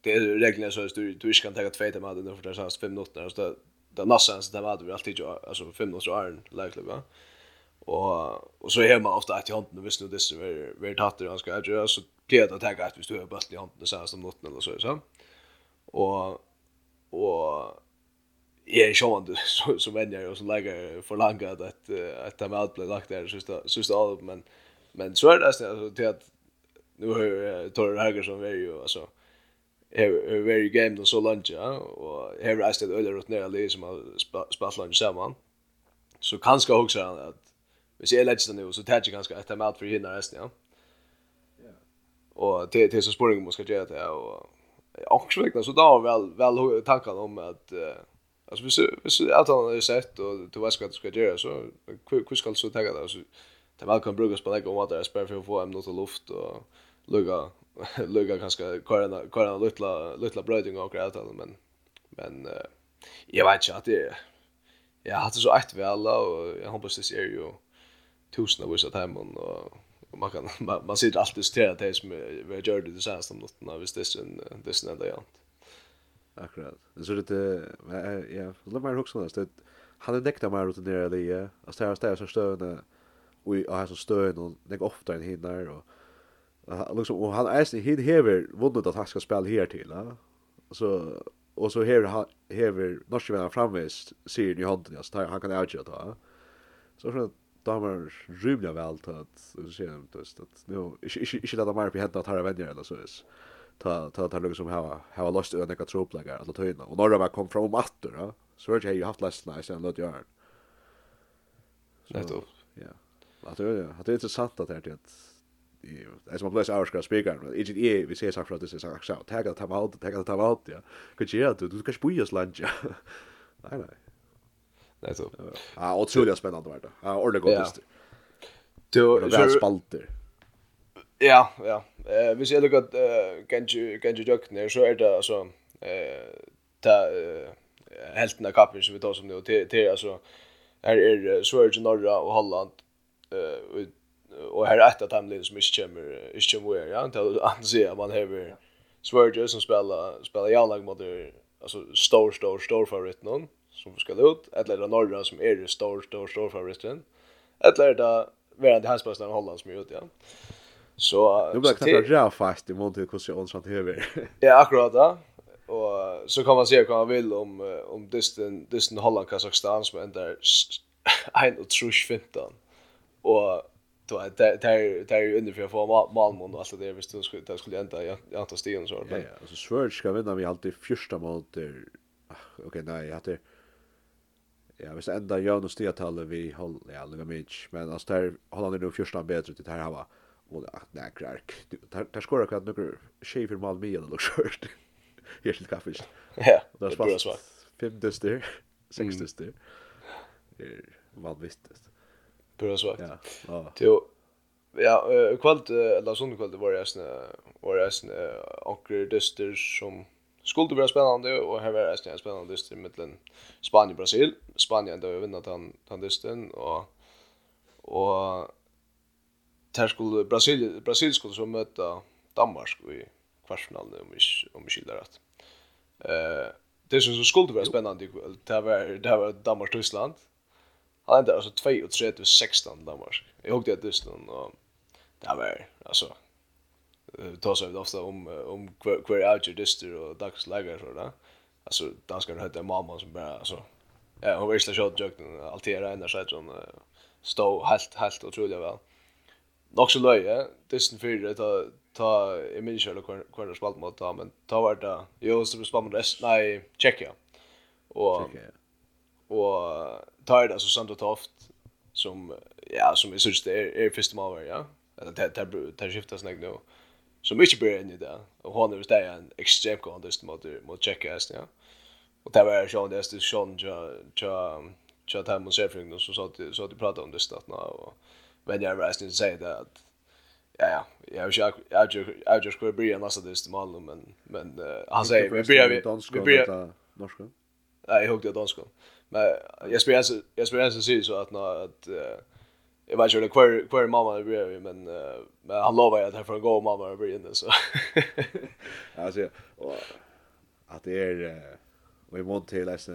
det är reglerna så du du ska ta två till med det för det är så 5 minuter så det det nästan så det var det alltid alltså 5 minuter är lägligt va. Eh Och och så är man ofta att i handen visst nu det så är vi tatt det ganska jag så det att ta att vi står bara i handen så här som något eller så så. Och och är sjön så så vänjer jag och så lägger för långt att att ta med allt blir lagt där sista sista allt men men så är det alltså till att nu har Torre Hagersson är ju alltså är very game och så lunch ja och här är det öliga runt ner som har spallat lunch samman så kanske också att Hvis jeg legger det nå, så tar jeg ganske etter med alt for hinner resten, ja. Og til, til så spør jeg om göra skal gjøre det, og ångsvekna, så da var vel, vel tankene om at uh, Alltså hvis hvis allt annat är sett och du vet vad du ska göra så hur ska du så ta det så det väl kan brukas på något om att det är spärr för att få en något luft och lugga lugga kanske korna korna lilla lilla bröding och allt men, men men jag vet inte att det jag hade så ett väl och jag hoppas det ser ju tusen av vissa timon och man kan man, man sitter alltid stera det som vi gör det senaste om natten visst det är det är ända jant. Akkurat. Så det är ja, låt mig huxa det. Det hade däckt mig ut där det är. Alltså där står så stövna och jag har så stövna och det går ofta en hinner och liksom och han är hit hever vunnit att han ska spela här till, ja Så och så hever hever norska vänner framvis ser ni handen alltså han kan outja ta. Så så damer rymliga väl till att se dem just att nu inte inte låta mer på hända att ha vänner eller så är ta ta ta lugg som här här lost över några troplagar att ta in och några var kom från åter ja. Så har jag haft last night sen låt jag netto ja. Att det att det är sant att det är as man plus hours ska speak men it är vi ser sagt för att det är sagt så tagga ta mal det ta mal ja. Kunde jag du? Du kanske bojas lunch nej nej alltså. Ja, otroligt spännande vart det. Ja, ordentligt gott just. Du väl spalter. Ja, ja. Eh, vi ser luckat eh Genji jag ner så är det alltså eh ta helten av kappen som vi tar som nu till till alltså här är Sverige norra och Holland eh och här är ett av dem som inte kommer inte kommer ja inte att se man har Sverige som spelar spelar jag lag mot alltså stor stor stor favorit någon som ska ut, eller det norra som är det stor, stor, stor favoriten, eller är det hans hemsmästaren Holland som är ute, ja. Så... Nu blir det knappt rätt fast i mån till hur jag ånsant över. Ja, akkurat då Och så kan man se vad man vill om, om dysten, dysten Holland Kazakstan som ändrar 1 och trus Och då där där där är under för att få Malmö och allt det visst du skulle det skulle ända jag antar stigen så. Ja, ja, alltså Schwörd ska vinna vi alltid första mot okej nej, jag hade ja, hvis det enda jøvn og stiatallet vi holder, ja, lukka mitj, men altså, der holder han jo fyrsta bedre til det her hava, og ja, nekker ark, der skorar kvart nukker tjej fyrir mal eller skjørt, her til kaffe, ja, det er bra svart, fem dyster, seks dyster, er vanvittig, bra svart, ja, ja, ja, kvalt, eller sånn kvalt, var jeg var var jeg var jeg dyster som, skulle bli spännande och här var det en spännande dyst i mitten Spanien och Brasil. Spanien ändå vinna den den dysten och och där skulle Brasil Brasil skulle så möta Danmark i kvartsfinalen om vi om vi skiljer rätt. Eh det som skulle vara spännande det var det var Danmark Tyskland. Han hade alltså 2 och 3 16 Danmark. Jag hugg det dysten och det var alltså tar sig ofta om om queer outer your dister och dags lägger så där. Alltså danskarna hade mamma som bara alltså ja, hon visste shot joke alltid altera ända så att hon stod helt helt otroligt väl. Nog så löje, Disney för ta ta i min själva kvar spalt mot ta men ta vart det. Jo, så spalt mot rest nej, Tjeckien. Och och ta det så samt och toft som ja, som vi syns det är första mål ja. Det det det skiftas nog nu som ikke blir inn i det. Og hun er det en ekstremt god handest mot, mot tjekka ja. Og det var sånn, det er sånn, tja, tja, tja, tja, mot sefring, og så satt de, så de pratet om det stedet, og venn jeg reisende sier det at, ja, ja, jeg har ikke, jeg har ikke, jeg har skulle bli en nasta dist til Malum, men, men, uh, han sier, vi blir, vi blir, vi blir, norska? Nei, jeg hukte dansk. Men jeg spør en som sier så at, at, at, Jag vet inte hur kvar mamma det bredvid, men, uh, men han lovar att jag får gå mamma det blir inte så. alltså, och, att det är, vi i mån till, alltså,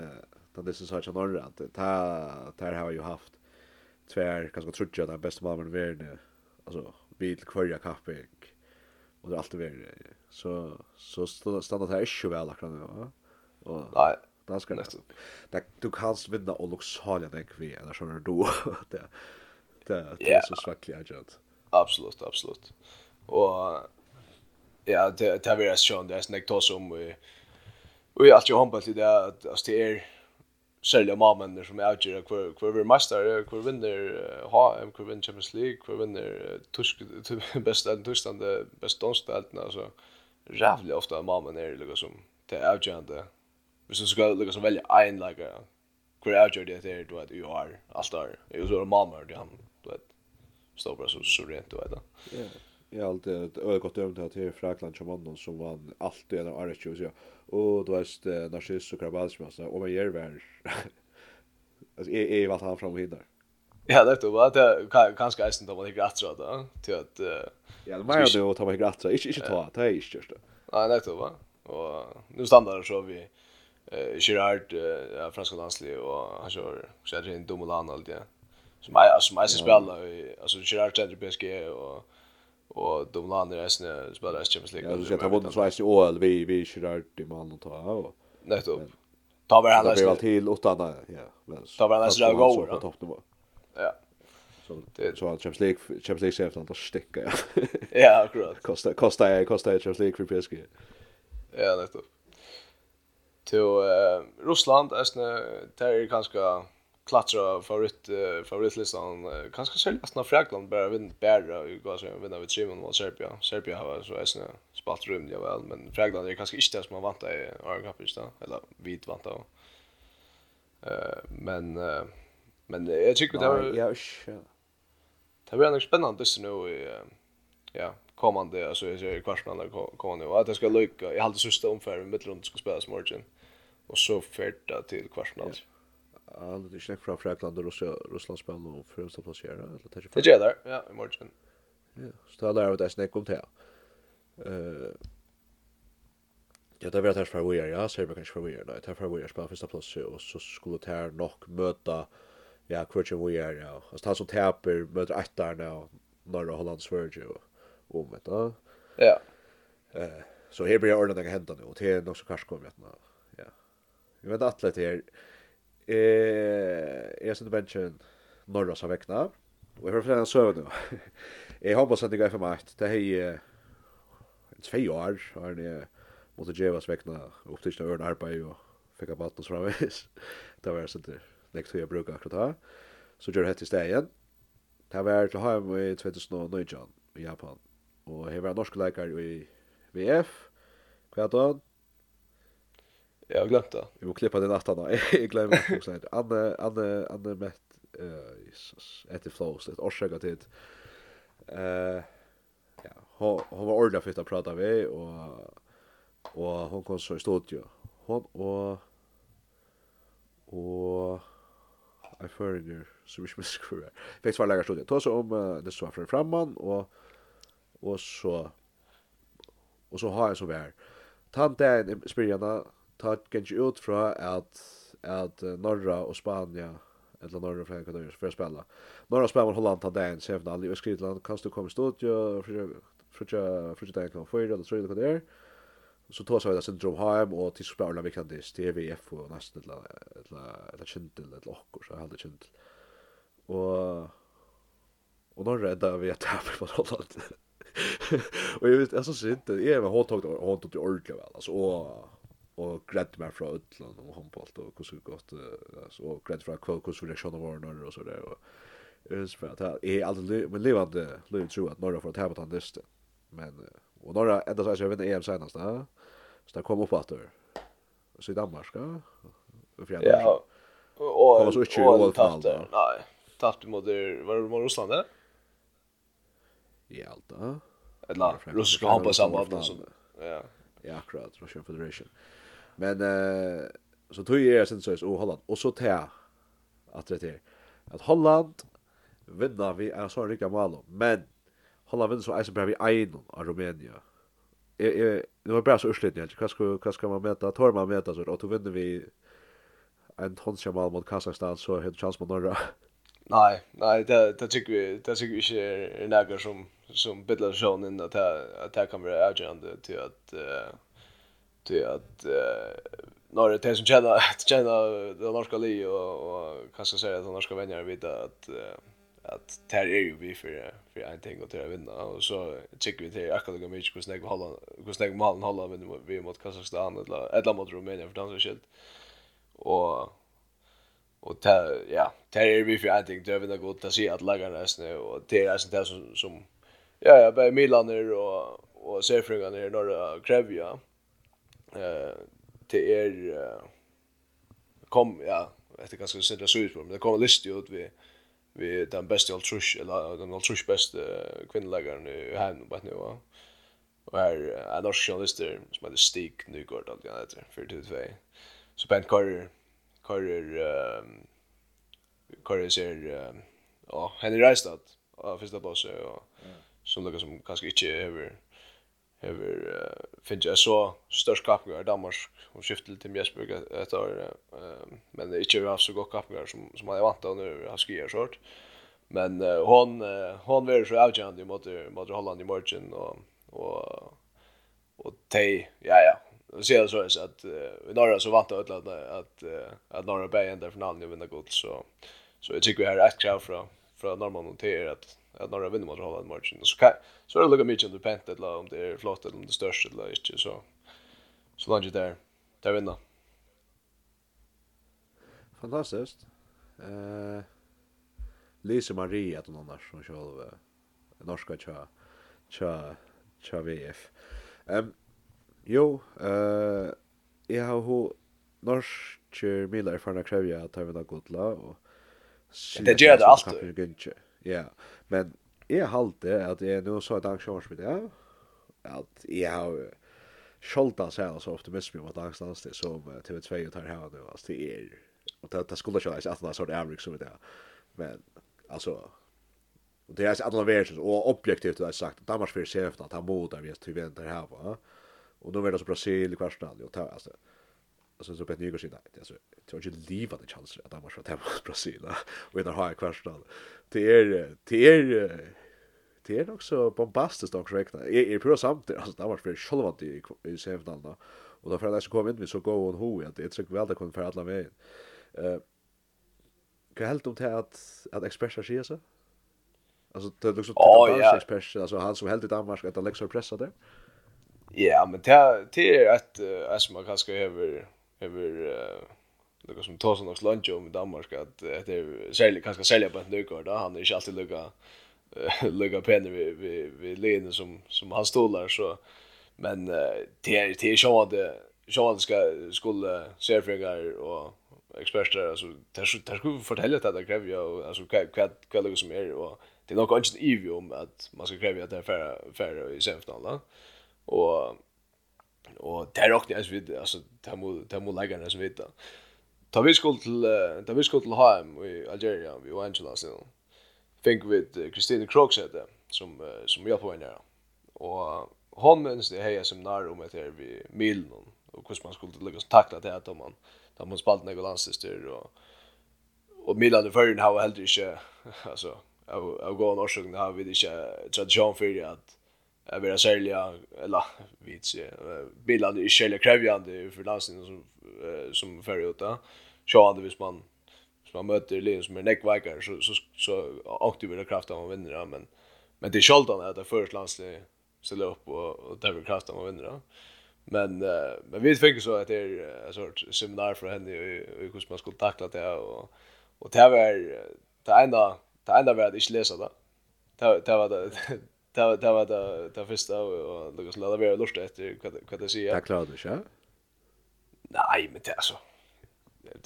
det är så jag norr, att ta här har ju haft tvär, kanske trutja, den bästa mamman i världen, alltså, bil kvarja kapping, och det är alltid varit, så, så stannar det här inte väl akkurat nu, va? Och, Nej. Det ska nästan. Du kan vinna och luxaliga den vi, eller så är det. Det, det är så svackligt agent. Absolut, absolut. Och ja, det det är sjön det är snägt då om vi vi allt ju hoppas det att att det är sälja mamman som är utgör kvar kvar vi master kvar vinner ha en kvar vinner Champions League kvar vinner tysk bästa Tyskland bästa ställten alltså jävligt ofta mamman är liksom som det är utgörande Hvis du skal liksom velge en lager, hvor jeg gjør det til du vet, UR, alt der, og så er det mamma, det han står bara så så rent och äta. Ja. Jag har alltid ett gott dömt att det är Frakland som vann allt i en av Arich och så. Och då är det Narciss och Krabals och man om gör väl. Alltså är är vart han fram och hinner. Ja, det då var det kanske isen då man gick rätt så då till att Ja, det var ju då ta mig rätt så. Inte inte ta, det är inte just det. Nej, det då va. Och nu standard så vi eh Gerard, franska landslag och han kör så är det en dum land som är som är spelar i alltså Gerard Center PSG och och de landar i snö spelar i Champions League. Ja, du ska ta bort Schweiz i OL vi vi Gerard i man och ta och Nettopp. upp. Ta väl alla. Det var till åtta där. Ja. Ta väl alla så går på toppnivå. Ja. Så det så Champions League Champions League chef att sticka. Ja, akkurat. Kostar kosta kostar Champions League för PSG. Ja, nettopp. Till Ryssland, Estland, där är kanske klattra favorit uh, favoritlistan uh, kanske självast när Frankland bara vinn bära ju går så vinna vid Simon mot Serbia. Serbia har så är snö spalt rum det väl men Frankland är kanske inte det som man vant i Euro Cup just då eller vit väntar. Eh uh, men uh, men jag tycker det var ja Det blir nog spännande just nu i ja kommande alltså i kvartsfinalen kommande och att det ska lycka. Jag hade sista omfärden med runt ska spelas morgon och så färda till kvartsfinalen. Ja han är inte från Frankrike och Ryssland Ryssland spelar och för att placera eller ta sig. Det gör där. Ja, i morgon. Ja, så där lär vi att snacka om det. Eh Ja, det var det här för vi är, ja, ser vi det kanske för vi är, det här för vi är spelar första plats och så skulle det här nog möta ja, Christian vi är, ja, alltså han som täper möter ettarna och norra Hollands Sverige och om vet du. Ja. Eh, så här blir ordentligt att hända nu och det är nog så kanske kommer att ja. Jag vet att det här Eh, är så det bensjen norra så som vekna. Og jeg får flere nu. Jag hoppas att det går för mig. Det er ett tvei år har ni mot måtte djevas vekna opp til ørn arbeid og fikk av maten framvis. Det var så det hur jag brukar akkurat ha. Så gör det hett i sted. Det var till hem i 2009 i Japan. Og jeg var norsk leikar i VF. Kvartan. Jag har glömt det. Vi får klippa den natten då. Jag glömde också det Anne Anne Anne med eh Jesus ett flows ett orsaga till eh ja, hon hon var ordla för att prata vi och och hon kom så i studio. Hon och och I further så vi ska skruva. Faktiskt var lägga studio. Ta så om det så för framman och och så och så har jag så väl. Tant där spyrjana ta kanskje ut fra at at uh, Norra og Spania eller Norra fra kan för för spela. Norra spelar Holland ta den sen alla i Skridland kan du komma studio för för för det kan få det så det där. Så tar sig det sen drog hem och till spelar vi kan det STVF och nästan eller eller eller kjentel eller lock så hade kjentel. Och och Norra där vi att tappa mot Holland. och jag vet alltså synd det är med hårt tag hårt åt ordentligt väl alltså och og grædd meg fra Øtland og håndbolt og hvordan vi gått, altså, og grædd fra hvordan reaksjoner var når og så der, og så at jeg er alltid, men livande, liv tro at Norra får et her på tannliste, men, og Norra enda sier jeg vinner EM senast, da, så det kom opp at det, så i Danmark, ja, og fjerde, ja, og, og, og, og, tapte, nei, tapte mot, var det mot Russland, det? I alt da. Eller, russiske håndbollssambandet, ja. Ja, akkurat, Russian Federation. Ja. Men eh så tog jag sen så så Holland och så tar att det är att Holland vinner vi är så rika mål men Holland vinner så är bara vi en av Rumänien. Eh det var bara så urslit jag. Vad ska vad ska man mäta? Tar man mäta så då vinner vi en tonsjamal mot Kazakstan så hade chans mot norra. Nej, nej, det det tycker vi, det tycker vi inte är några som som bidlar sån in att att det kan vara avgörande till att till att eh när det som tjänar tjänar det norska li och och kanske säga att de norska vänner vet att att där är ju vi för för en ting och till att vinna. Och så tycker vi till akkurat lika mycket hur snägg hålla hur snägg malen hålla men vi mot Kazakstan eller eller mot Rumänien för dans så skilt och och ta ja det är vi för en ting till att vinna gott. Att se att lägga resten och det är sånt där som som ja ja Milaner och och Sefringarna i norra Krevja eh till er kom ja efter ganska sindra så ut men det kom en lista ut vi vi den bästa altrush eller den altrush bästa kvinnläggaren i hemmen på nu va och är en norsk journalister som heter Stig Nygård allt jag heter för det två så Bent Carter Carter Carter ser ja Henry Reistad av första bossen och som lukar som kanske inte över över uh, finns jag så störst kapningar i Danmark och skiftar till Mjäsburg ett år uh, men det är inte så gott kapningar som, som man är vant av nu har skier sånt men uh, hon uh, hon var så avgörande mot mot Holland i morgon och och och te ja ja. Det ser så är att vi norra så vant att att att, uh, att norra bergen där från Alnö vinner gott så så jag tycker vi har ett krav från från norrmannen till att att några vinner mot Holland Margin. så kan så är det lika mycket under pent, eller om det är flott eller om det största eller inte så så långt där där vinner fantastiskt eh Lise Marie att någon där som själv norska tja tja tja VF ehm jo eh jag har ho norsk Miller för att kräva att ta vinna gotla och Det gör det alltid. Ja, men jeg halte at jeg nå så et arrangementer ja, at jeg har skjolta seg altså optimisme om at angstans det som TV2 tar her nå, altså det er, og det, det skulle ikke være at det er sånn avrik som det er, men altså, det er at det er og objektivt det er sagt, Danmark fyrir sefna, ta moda vi er til vi er her, og nå er det så Brasil i kvartsnall, og ta, altså, alltså så Benny Gershina alltså tror jag leva det chans att han var från Brasil och innan har jag kvarstad det är det är det är också bombastiskt också räkna. Är är på samt alltså det var för själva i i då. Och då för att jag kom in vi så gå och ho att det är så väl det kommer för alla med eh kan helt om till att att expressa sig så? Alltså det är också det expressa alltså han som helt i Danmark att Alex har pressat det Ja, men det det är ett ett som man kanske över över uh, något som tar såna lunch om i Danmark att det är särskilt kanske sälja på ett nykort då. Han är inte alltid lugga lucka penner vi vi vi leder som som han stolar så men det är det är så att så att ska skulle serfregar och experter alltså där där skulle fortälja att det kräver ju alltså vad vad det som är och det är nog inte evigt om att man ska kräva att det är färre färre i semifinalen och Och det är också alltså vi alltså ta mot ta mot lägga den så vet jag. Ta vi skuld till ta vi skuld till hem i Algeria vi var Angela så. Think with Christine Crox hade som som jag på där. Och hon minns det här seminar om att vi Milton och hur man skulle lägga tackla det att man där man spalt några landstyr och och Milan och Feyenoord har heller inte alltså jag går norsk har vi inte tradition för att jag vill sälja eller vet se bilar det är sälja krävjande för landstingen som som för ut där. Så hade vis man så man möter Lin som är neckvikar så så så aktiverar kraften man vinner men men det är sjaldan att det först landstingen ställer upp och och där vill kraften man vinner. Men uh, men vi fick så att det är en sorts seminar för henne i hur man skulle tackla det och och det var det enda det enda var att inte läsa. Det det var det det var det var det det första och Lucas Lada vara lust efter vad vad det säger. Det klarar du. Nej, men det alltså.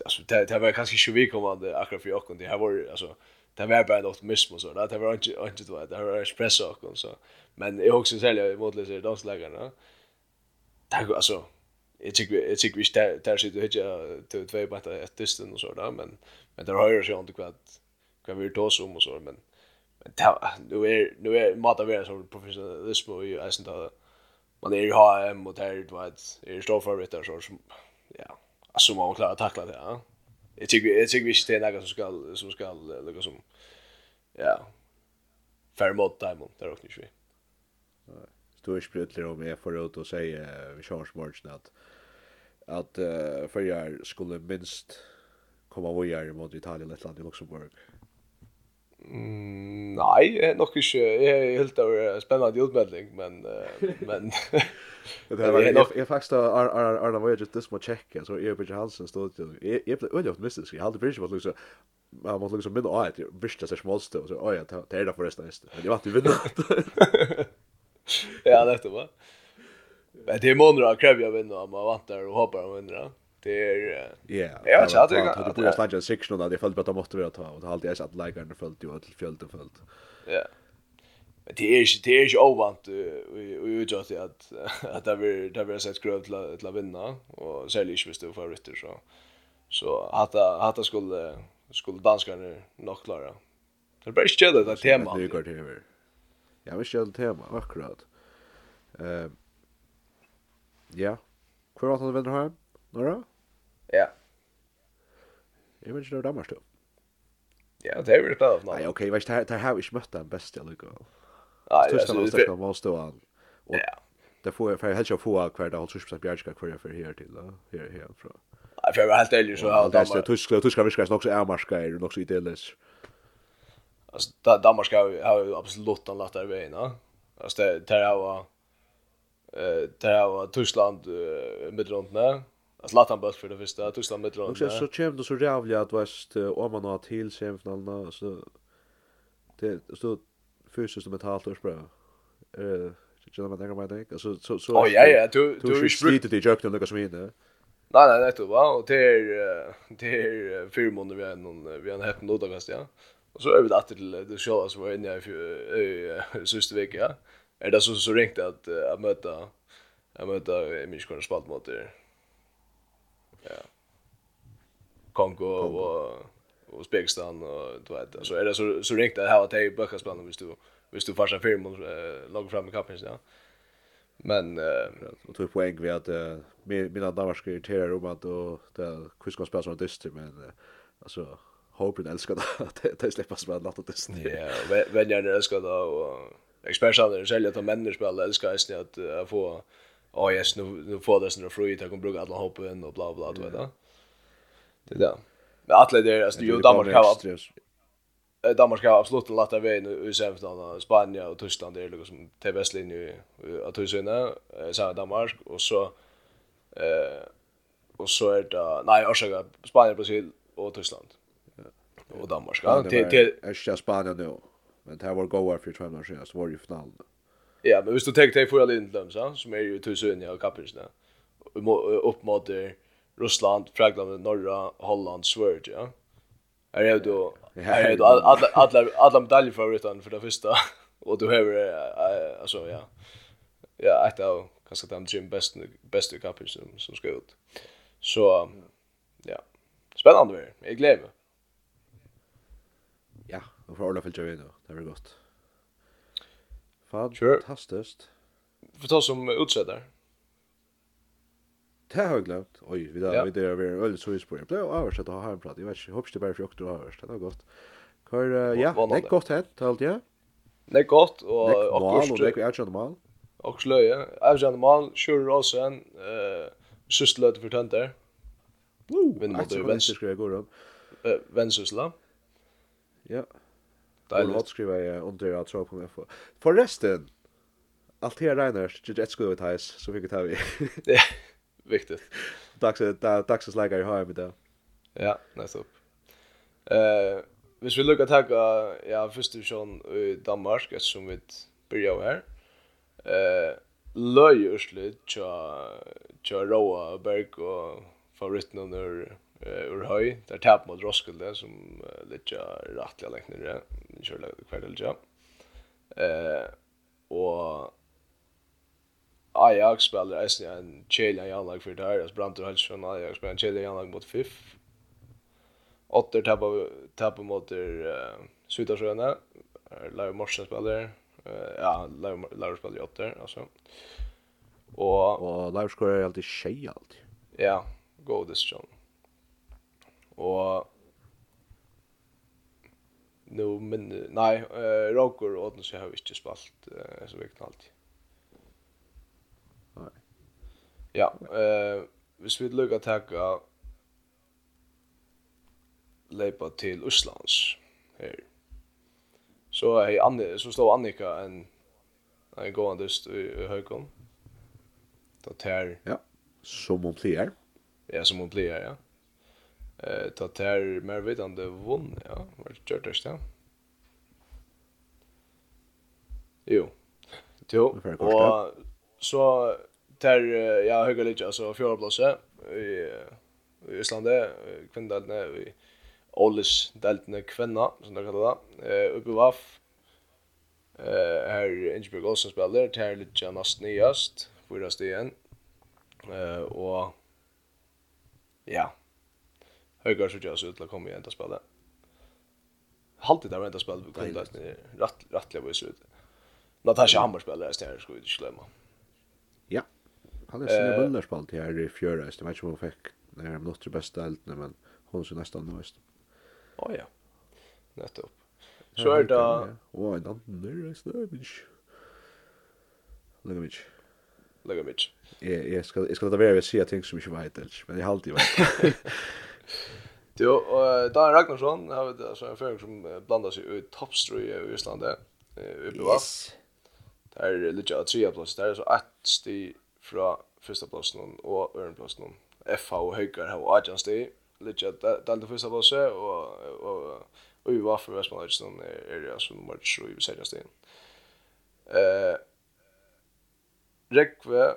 Alltså det det var kanske ju vi kommande akkurat för jag kunde. Det var alltså det var bara något miss och så där. Det var inte inte det var det var espresso och så. Men jag också säljer mot läser dagslägarna. Tack alltså jag tycker jag tycker vi där där sitter ju till två på ett distan och så där men men där har ju ju inte kvad kan vi ta oss om och så men nu är nu är mata vara som professionalism och ju alltså då man är ju HM och där du vet är stor så som ja alltså man klarar att tackla det ja jag tycker jag tycker vi ska det något som ska som ska lägga som ja fair mot time där också ju Stor sprutler om jag får ut och säga vi körs matchen att att uh, förjar skulle minst komma vidare mot Italien, Lettland och Luxemburg. Mm, nej, nog inte. Jag är helt av spennende utmelding, men... Uh, men det här var, jag, jag faktiskt har Arna Voyager just må checka, så Erik Bridger Hansen stod till. Jag, jag blev öjligt optimistisk. Jag hade Bridger mot liksom... Man måste liksom minna av att jag visste sig smålstå, och så oj, det är det förresten. Men jag var inte vinna. ja, det är det va? Men det är månader kräver jag vinna, man vantar och hoppar och vinner det är ja jag vet inte att det borde stanna section där det föll på att måste vara ta och det alltid är så att lägaren det föll ju till föll det föll ja men det är ju det är ju ovant vi vi ju det att att där vi där vi sett grönt till till att vinna och säljer ju visst för rytter så så att att skulle skulle danskarna nog klara det blir ju det där tema det går till över Ja, vi kjører tema, akkurat. Eh, ja, Kvar var det han vinner her? Några? Ja. Jeg vet ikke når Danmark stod. Ja, det er jo ikke det. Nei, ok, vet ikke, der har vi ikke møtt den beste allikevel. Nei, det er sånn. Tyskland var stå han. Ja. Det får jag för jeg jag ikke kvar hver dag, 20% bjergskap för här till då här här från. Nei, för jag var helt ærlig, så har det Danmark... tyska tyska virker också är marska är också i idyllisk. Alltså Danmark har ju absolut en lättare väg, va? Alltså det där var eh där var Tyskland med runt när Zlatan bort för det första Tyskland med runt. Och så kände så jävligt att väst om man har till semifinalerna så det så fysiskt som ett halvt år bra. Eh känner man tänker mig det. Alltså så så Oh ja ja, du du är slitet i jökten något som inne. Nej nej, det var och det är det är fyra månader vi har någon vi har haft något av väst ja. Och så över det till det show som var inne i sista veckan. Är det så så ringt att att möta att möta Michigan spalt mot det Ja. Kongo och Uzbekistan och du vet så är det så så rikt att ha att i böcker hvis du hvis du farsa film och logga fram med kappen ja. Men eh och tog poäng vi att med mina danska irriterar om att och det kuskar spela som dyster men alltså Håpen älskar det. Det släppas spela natt och dyster. Ja, vänner älskar det och experter säljer att människor spelar älskar att få oh yes, nu, nu får det sånne fri, jeg kan bruka alla hoppen och bla bla, du vet da. Det där. det. Men alle der, alltså ju Danmark har eh, Danmark har absolut en latt av veien i semifinalen, Spanien och Tyskland, det är liksom til vestlinje av Tyskland, så Danmark, och så, eh, och så är det, nej, orsaka Spanien, Brasil och Tyskland. Och Danmark. Ja, det var, er ikke Spania nå, men det här var gåar för 12 år sedan, så var det ju finalen. Ja, men hvis du tänker dig förra Lindlöm så som är ju tusen i kapis. Upp mot Ryssland, Frankrike, norra Holland, Sverige, ja. Är det då är det alla alla alla för utan för det första och du har alltså ja. Ja, ett av kanske de gym bäst bästa kapis som som ska ut. Så ja. Spännande. Jag gläder mig. Ja, och för alla fällt jag då. Det blir gott. Fantastiskt. För ta som utsätter. Det har jag glömt. Oj, vi där, ja. vi där, vi är väldigt så på. Det blev översatt att ha en prat. Jag vet inte, hoppas det bara för jag har. Det var gott. Kör, ja, det är gott hänt, allt ja. Det är gott, och akkurat... Det är gott, och akkurat mal. Akkurat löje. Akkurat mal, kör också en sysslöte för tönter. Woo! Akkurat vänster skulle jag gå runt. Vänsysla. Ja. Dejligt. Och låt skriva jag under att tro på meg För Forresten, allt här Reiners, det är skulle vi så fick vi ta vi. Ja, viktigt. Dags att dags att lägga i hem med det. Ja, nice upp. Eh, vi skulle lucka ta ja, först division i Danmark eftersom vi börjar här. Eh, löjusligt tja tja Roa Berg och favoriten under eh ur höj där tap mot Roskilde som uh, lite rättliga längt nere körde kvällja. Eh och Ajax spelar Essen en Chelsea Janlag för där. Alltså Brandt Hallsson Ajax spelar en chill jag Janlag mot FIF. Åtter tappar tappar mot eh Sydasjöarna. Lau Morsen spelar. Eh ja, Lau Lau spelar åtter alltså. Och och Lau skorar alltid tjej alltid. Ja, godis John. Och nu men nej eh Roger och Odnes har inte spalt eh, så mycket alltid. Nej. Ja, eh hvis vi lukka taka leipa til Uslands. her. Så er Anne så står Annika en en gående dyst i Høykom. Da tær. Ja. Som hon pleier. Ja, som hon pleier, ja eh ta ter mer vitande vunn, ja, var gjort det ja. Jo. Jo. Og så ter ja höga lite alltså fjärde plats i i Island kvinnorna i Ollis deltne kvinna som det kallar det. Eh uppe vaff. Eh här Ingeborg Olsen spelar ter lite näst nyast, fyra stegen. Eh och ja, Høygaard så jag så ut til å komme att spela. spillet. Halvtid det var spela på vi kom det rett, rettelig å ut. Natasha Hammer spelar det her, skal vi ikke glemme. Ja, han är sin bullerspalt här i fjärde jeg vet ikke om hun fikk det her minutter beste eltene, men hon er så nesten nøyest. Å ja, nettopp. Så är det... Å, en annen är det er ikke. Lega mykje. jag mykje. Jeg skal ta være ved å si ting som inte vet helt, men jag har alltid vet. Jo, och Dan Ragnarsson har vi så en förening som blandar sig ut toppströ i Island där. Eh uppe yes. Det är lite att trea plats där så ett sti från första platsen och ören platsen. FH och Högar har Ajan sti lite att den första platsen och och och vi var för Västmanland är det som nummer 3 i sjätte sten. Eh Rekve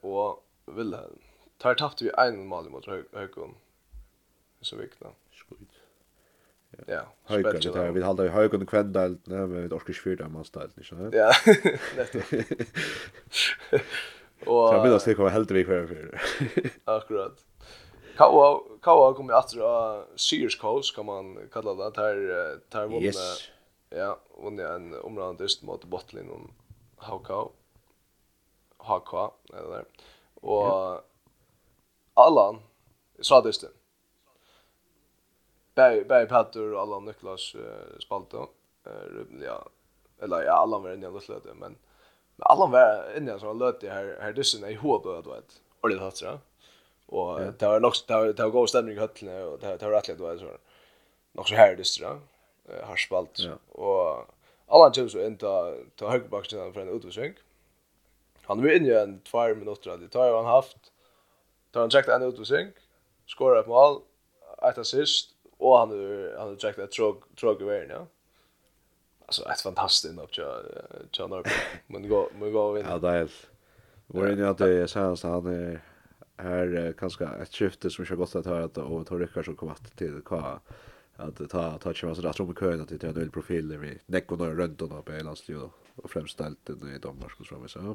och Wilhelm. Tar tappte vi en mål mot Högkon så vikna. Skit. Ja. Höjka det här vi håller hög kvendal, men när vi orkar skjuta man ställt inte så. Ja. Och jag minns att det kommer helt vi kvar för. Akkurat. Kawa Kawa kommer att dra Sears Coast kan man kalla det här där vunna. Yes. Ja, vunna en område just mot Botlin och HK HK eller. Och Allan så det Berg Berg Patter och Allan Niklas uh, spalte. Uh, ja, eller ja, Allan var inne i löslöte, men men alla var inne i sån löte här här dysen i Håbö då vet. Och det hats ja. Och det var nog det var det var god stämning i höllen och det var rätt då så. Nog så här dyster då. Har spalt och alla tjus så inte ta högerbacken för en utvisning. Han var inne i en två minuter. Det tar han haft. Tar han checkat en utvisning. Skorar ett mål. Ett assist och han har han har träckt ett tråg tråg över ja. Alltså ett fantastiskt upp jag jag när men gå men gå in. Ja, det är. Var inne att det känns han är här kanske ett skifte som jag gått att höra att och tar Rickard som kommit till K att ta ta chans att dra med kön att det är en profil vi Necko och runt och på landslaget och främst allt i Danmark och så vidare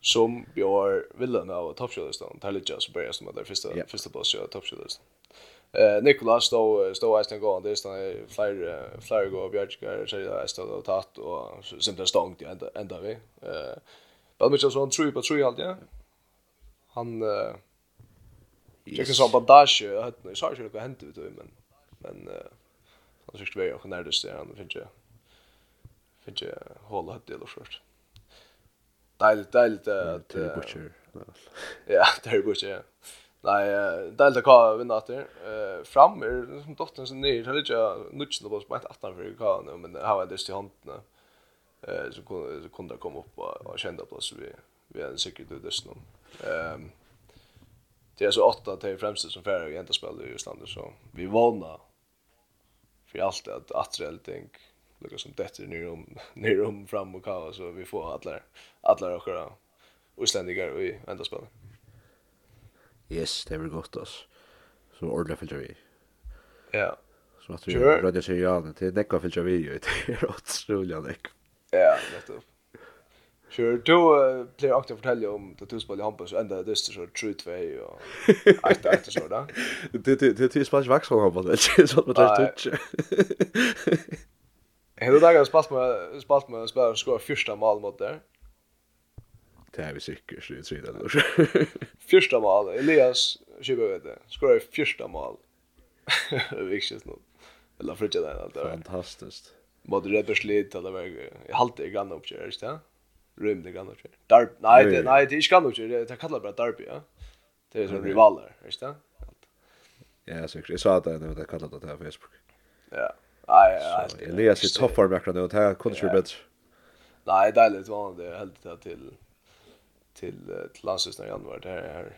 som bjør villan av toppskjølerstaden, tar lite litt just bare som att det första yeah. første plass i toppskjølerstaden. Eh Nicolas stod stod i en gång där stod fler fler gå Björkar så jag stod och tatt och simpelt stångt ända ända vi. Eh Vad mycket sån tror på tror allt ja. Han eh jag kan så bandage hade så jag skulle hämta ut men men eh han tyckte vi och när det står han finns ju finns ju hålla upp det då först. Dejligt dejligt att Ja, det är bra. Nei, uh, är lika vinna vinner etter. Uh, fram är som dottern sen ner har lite nutchen på ett attan för kan men har det just i håndene, Eh så kunne så komme opp og, og kjenne på så vi vi er sikkert ut just nu. Um, Det er så åtta til fremste som færre och ända i Island så vi vanna för allt att attrelting lukka som detta ner om ner om fram och kava så vi får alla alla och islänningar i ända. Yes, det var godt, ass. Så ordentlig fyllt vi. Ja. Så at vi rødde seg igjen til nekka fyllt vi, jo, det er åtsrulig nekk. Ja, nettopp. Sure, du blir aktiv å fortelle om det du spiller i Hampus, enda det dyster så 3-2 og etter etter så da. Det er spiller ikke vaks om Hampus, det er ikke sånn at det er tutsje. Hele dagen har spalt med en spiller som skår første mål mot der. Det är vi säkert så det tror jag. Första mål Elias Schibe vet det. Skorar första mål. Viktigt nog. Eller frutja där allt där. Fantastiskt. Vad det rätt slit eller vad jag halt i grann upp där, det? Rymd i grann upp där. Darb, nej, det nej, det är inte grann upp där. Det kallar bara Darby, ja. Det är så rivaler, visst det? Ja, säkert. jag sa att det det kallar det här på Facebook. Ja. Nej, nej. Elias är toppar nu och det här kunde ju bättre. Nej, det är lite vanligt det helt till till till landslaget i januari där är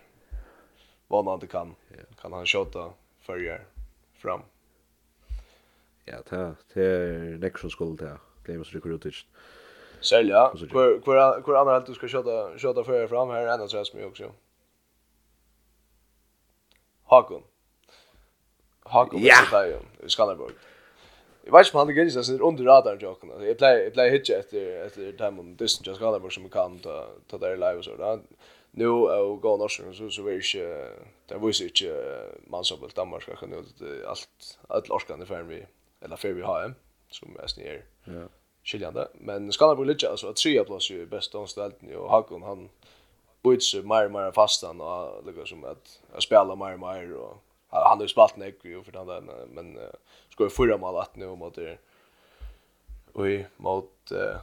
vad man inte kan kan han skjuta förger fram. Ja, ta till nexus skuld där. Glömmer så det kunde ut. Sälja. Kvar kvar kvar andra helt du ska skjuta skjuta förger fram här ända så som jag också. Hakon. Hakon ja. i Skanderborg. Jag vet inte om han ligger i sig under radar till åkarna. Jag play jag play hitcha efter efter dem om distant just gallar bort som kan ta ta där live och så där. Nu och gå norsen så så vi inte det var ju inte man så väl Danmark ska kunna allt allt orskande för vi eller för vi har som är. Ja. Skiljande, men Skanderborg ligger alltså att trea plus ju bäst omställning och Hakon han byts mer och mer fastan och liksom att spela mer och mer och han har ju spelat en ju för den där men uh, ska ju förra mål att nu mot det oj mot uh,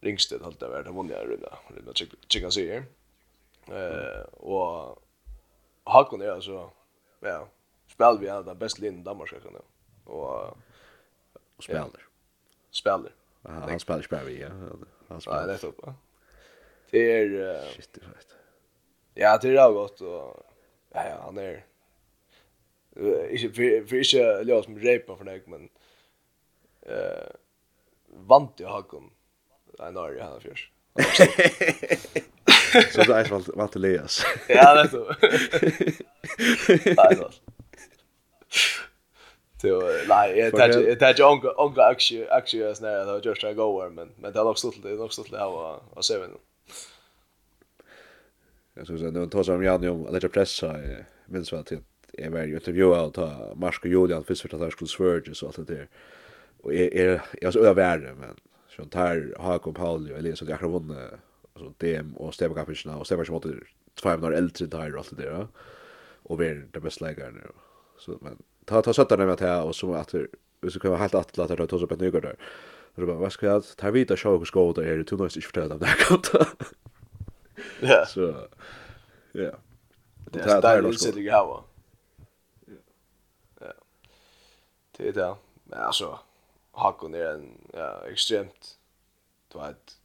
Ringsted halt där det vann jag runda runda chicka sig eh och Hakon är alltså ja spelar vi alla bäst linjen i Danmark ska kunna och spelar spelar han spelar spelar vi ja. Han spelar det upp det är shit det vet ja det är gott och ja ja han är för for ikke løs som reipa för dig, men uh, vant jag hakon. Nej, nå er det han fjørs. Så det er vant, vant Elias. ja, det är så. Nej, nå. Så nej, jag tar jag tar jag onka onka aktie aktie är snära då just jag går men men det har också stått det har också stått det har och seven. Jag tror så det tar som jag nu att det pressa minns vad till jeg var jo intervjua og ta Marsk og Julian først for at jeg skulle svørge og alt det der. Og jeg, jeg, jeg var verre, men sånn tar Hakon Pauli og Elias og akkurat vunnet altså DM og Stebakapinsjena og Stebakapinsjena måtte tvær minutter eldre tar og alt det der. Og vi er det beste leggerne. Så, men ta, ta søtterne med til og så at hvis du kommer helt atle at jeg tar opp et nygård der. så du bare, hva skal jeg, tar vita sjå hvor skåd er, du nøyst ikke fortelle dem det her. Ja. Så, ja. Det er stærlig utsidig hava. Ja. Det är det. Men alltså Hakon är en ja, extremt du vet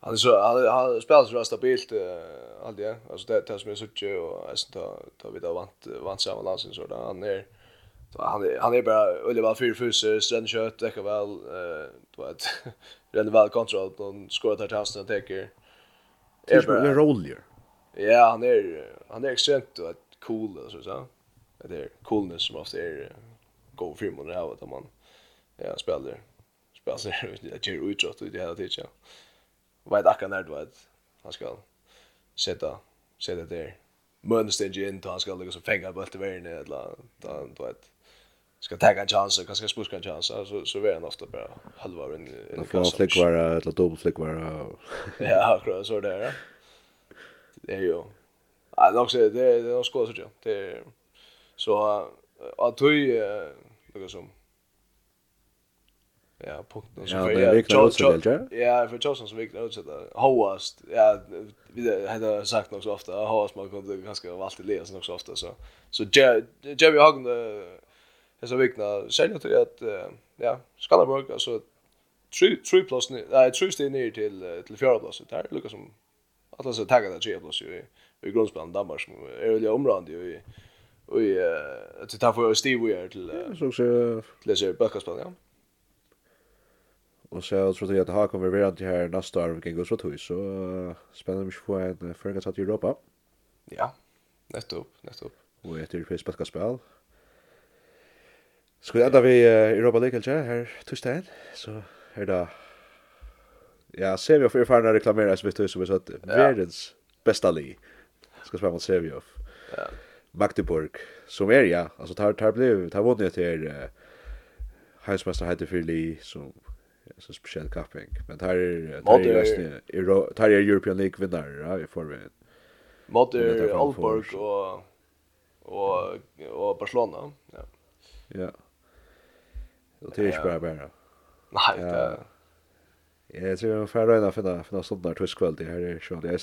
han så han, han spelar så stabilt uh, allt det. Alltså det tas med såch och alltså ta ta vi då vant vant samma landsen så där han är han är han är bara eller bara fyra fuser sen kött det kan väl eh du vet rent väl kontroll på skorar där tasen och täcker är bara roller. Ja, han är han är extremt cool så så. Det är coolness som ofta är god film och det här att man ja spelar spelar det ger utåt i det hela tiden. Vad det kan det vara han ska sätta sätta där. Mönster in då han ska lägga så fänga på bort vägen eller då då ett ska ta en chans och kanske spuska en chans så så är han ofta bara halva en en kast flick var eller dubbel flick var ja akkurat så där ja det är ju ja det är också det är det är skås så det är så att du något som ja punkten så för jag Johnson ja för Johnson som viknar ut sådär hoast ja vi hade sagt nog så ofta. Hoast man kunde ganska alltid leda så också ofta så så Jerry Hagen det så viknar säljer till att ja Skanderborg alltså 3 3 plus nej 3 steg ner till till fjärde plats. Där Lucas som att alltså tagga där tre plus ju i grundspelet Danmark som är väl området ju i Och eh att ta för Steve Weir till så så till så backspel ja. Och så tror jag att Hakan kommer vara till här nästa år vi kan gå så tog så spännande mycket på en förgått att Europa. Ja. Nettopp, nettopp. Och ett europeiskt backspel. Ska vi ända vi Europa League kanske här torsdagen så här då. Ja, ser vi för fan reklameras vi tror som vi så att världens bästa lig. Ska spela mot Sevilla. Ja. Magdeburg som är ja. Alltså tar tar blev tar vunnit till uh, Heismaster hade för Lee som så speciell kapping men tar tar är tar är European League vinnare ja i förväg mot Alborg och och och Barcelona ja. Ja. Och det är ju bara bara. Nej det Ja, jag tror jag får röna finna finna sådana här tysk kväll det här är ju det är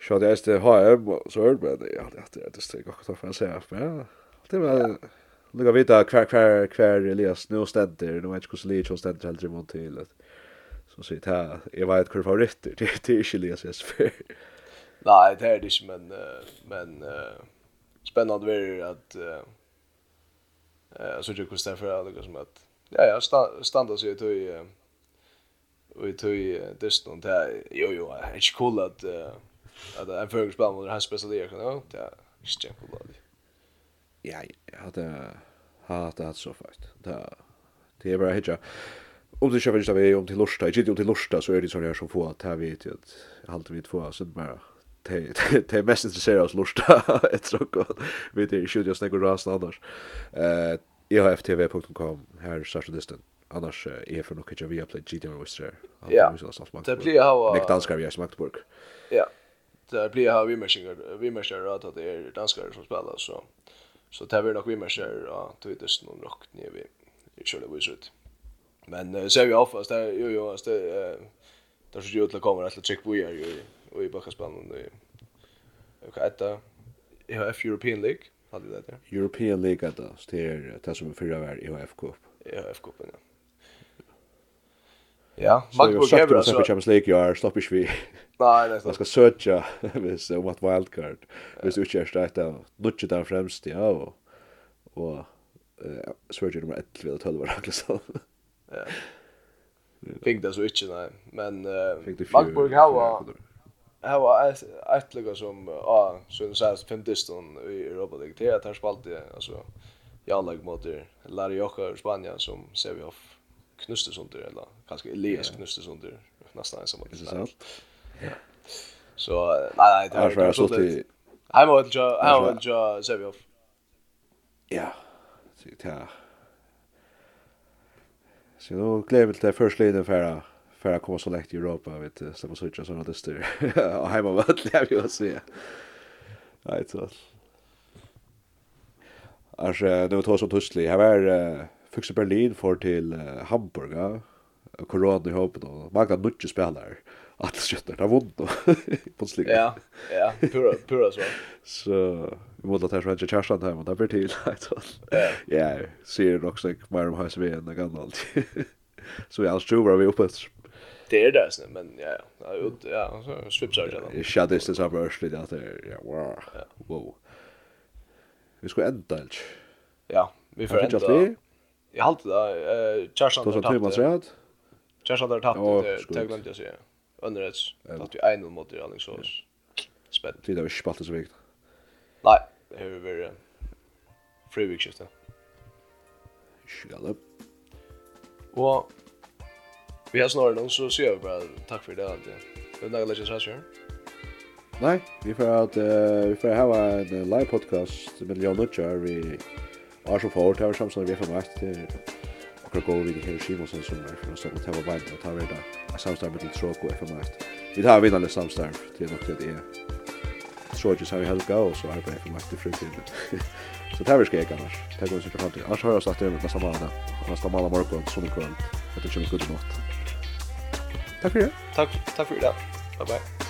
Så det är det HM så hör det ja det är det steg också för att säga ja det var lugga vita kvar kvar kvar Elias nu ständer nu vet kus Elias ständer helt emot till att så så det här jag vet hur favorit det det är inte Elias är för Nej det är det inte men men spännande är det att eh så tycker jag för att det som att ja ja stannar sig till och i tog distan det jo jo är inte cool att Att en förr spelar man hans bästa det kan jag det är inte jävla bra. Ja, hade hade haft så fast. Det det är bara hitcha. Om du köper inte vi om till Lorsta, inte om till Lorsta så är det så här som får att här vet jag att allt vi två så bara det är mest intresserade oss Lorsta ett så gott. Vi det är ju just några rasen annars. Eh ihftv.com här starta distan annars är för något jag via play GTA Western. Ja. Det blir ha. Nick Danskar vi i Magdeburg. Ja det blir här vi märsar vi märsar att det är danskar som spelar så så det blir nog vi märsar ja tvitas någon rock ner vi i själva viset men uh, ser vi av fast det jo jo fast det uh, där så ju att komma att check vi är ju och i backaspannen det okej det EHF European League hade det där European League att det är det som förra var EHF Cup. EHF Cupen ja. Ja, Magdeburg är väl så. Champions League jag är stoppar vi. Nej, nej. Man ska söka vis what wildcard. Vis ut just rätt där. Lutcha där främst ja och och eh Sverige nummer 11 och 12 var det. Ja. Fick det så inte nej, men Magdeburg har Här var ett lag som ja, så den sägs femtiston i Europa League. Det här spalt det alltså jag lag mot Larioca i Spanien som ser vi off Knustesunder eller kanske Elias yeah. där nästan en samma design. Ja. Så nej nej det har jag så till Han var ju han var ju Sevjov. Ja. Så det Så då klev det först lite för för att komma så lätt i Europa vet du så på switcha såna det styr. Och hemma vad lär vi oss se. Nej så. Alltså det var två som tusslig. Här var Fick till Berlin, för till Hamburg, ja. Corona i hoppet då. Man kan nutje spelare. Att skjuta där vunt då. På slik. Ja, ja, pura pura så. Så vi måste ta sig chassan hem men det blir till alltså. Ja, ser också like mer om HSV hus det än gammalt. Så vi jag tror vi uppe det är det sen men ja ja ja så swips out då. Shit this is over early där där. Ja, wow. Wow. Vi ska ända. Ja, vi får ända. Jag har alltid eh Charles där tagit. Då så Charleston där tappade det glömde jag säga. Underrätts att vi en nog mot Alling så. Spänt. Det är spalt så viktigt. Nej, det är väl free week shift. Skalle. Och vi har snarare någon så ser vi bara tack för det alltid. Det är några läckers här. Nej, vi får att vi får ha en live podcast med Leon Nutcher vi Og så fort här som samstundig vi får mest till och går vi i Hiroshima sen som är for å stående til å være og ta ved det er samstarv til Tråk og mest. Vi tar vinnande samstarv til nok til det er Tråk har vi helga og så arbeider FM mest i fritiden. Så det här vi ska jag annars. Det här går inte fram till. Annars har jag sagt det med nästa månad. Nästa månad morgon, sån kväll. Jag tycker det är god natt. Tack för det. Tack, tack för det. Bye bye.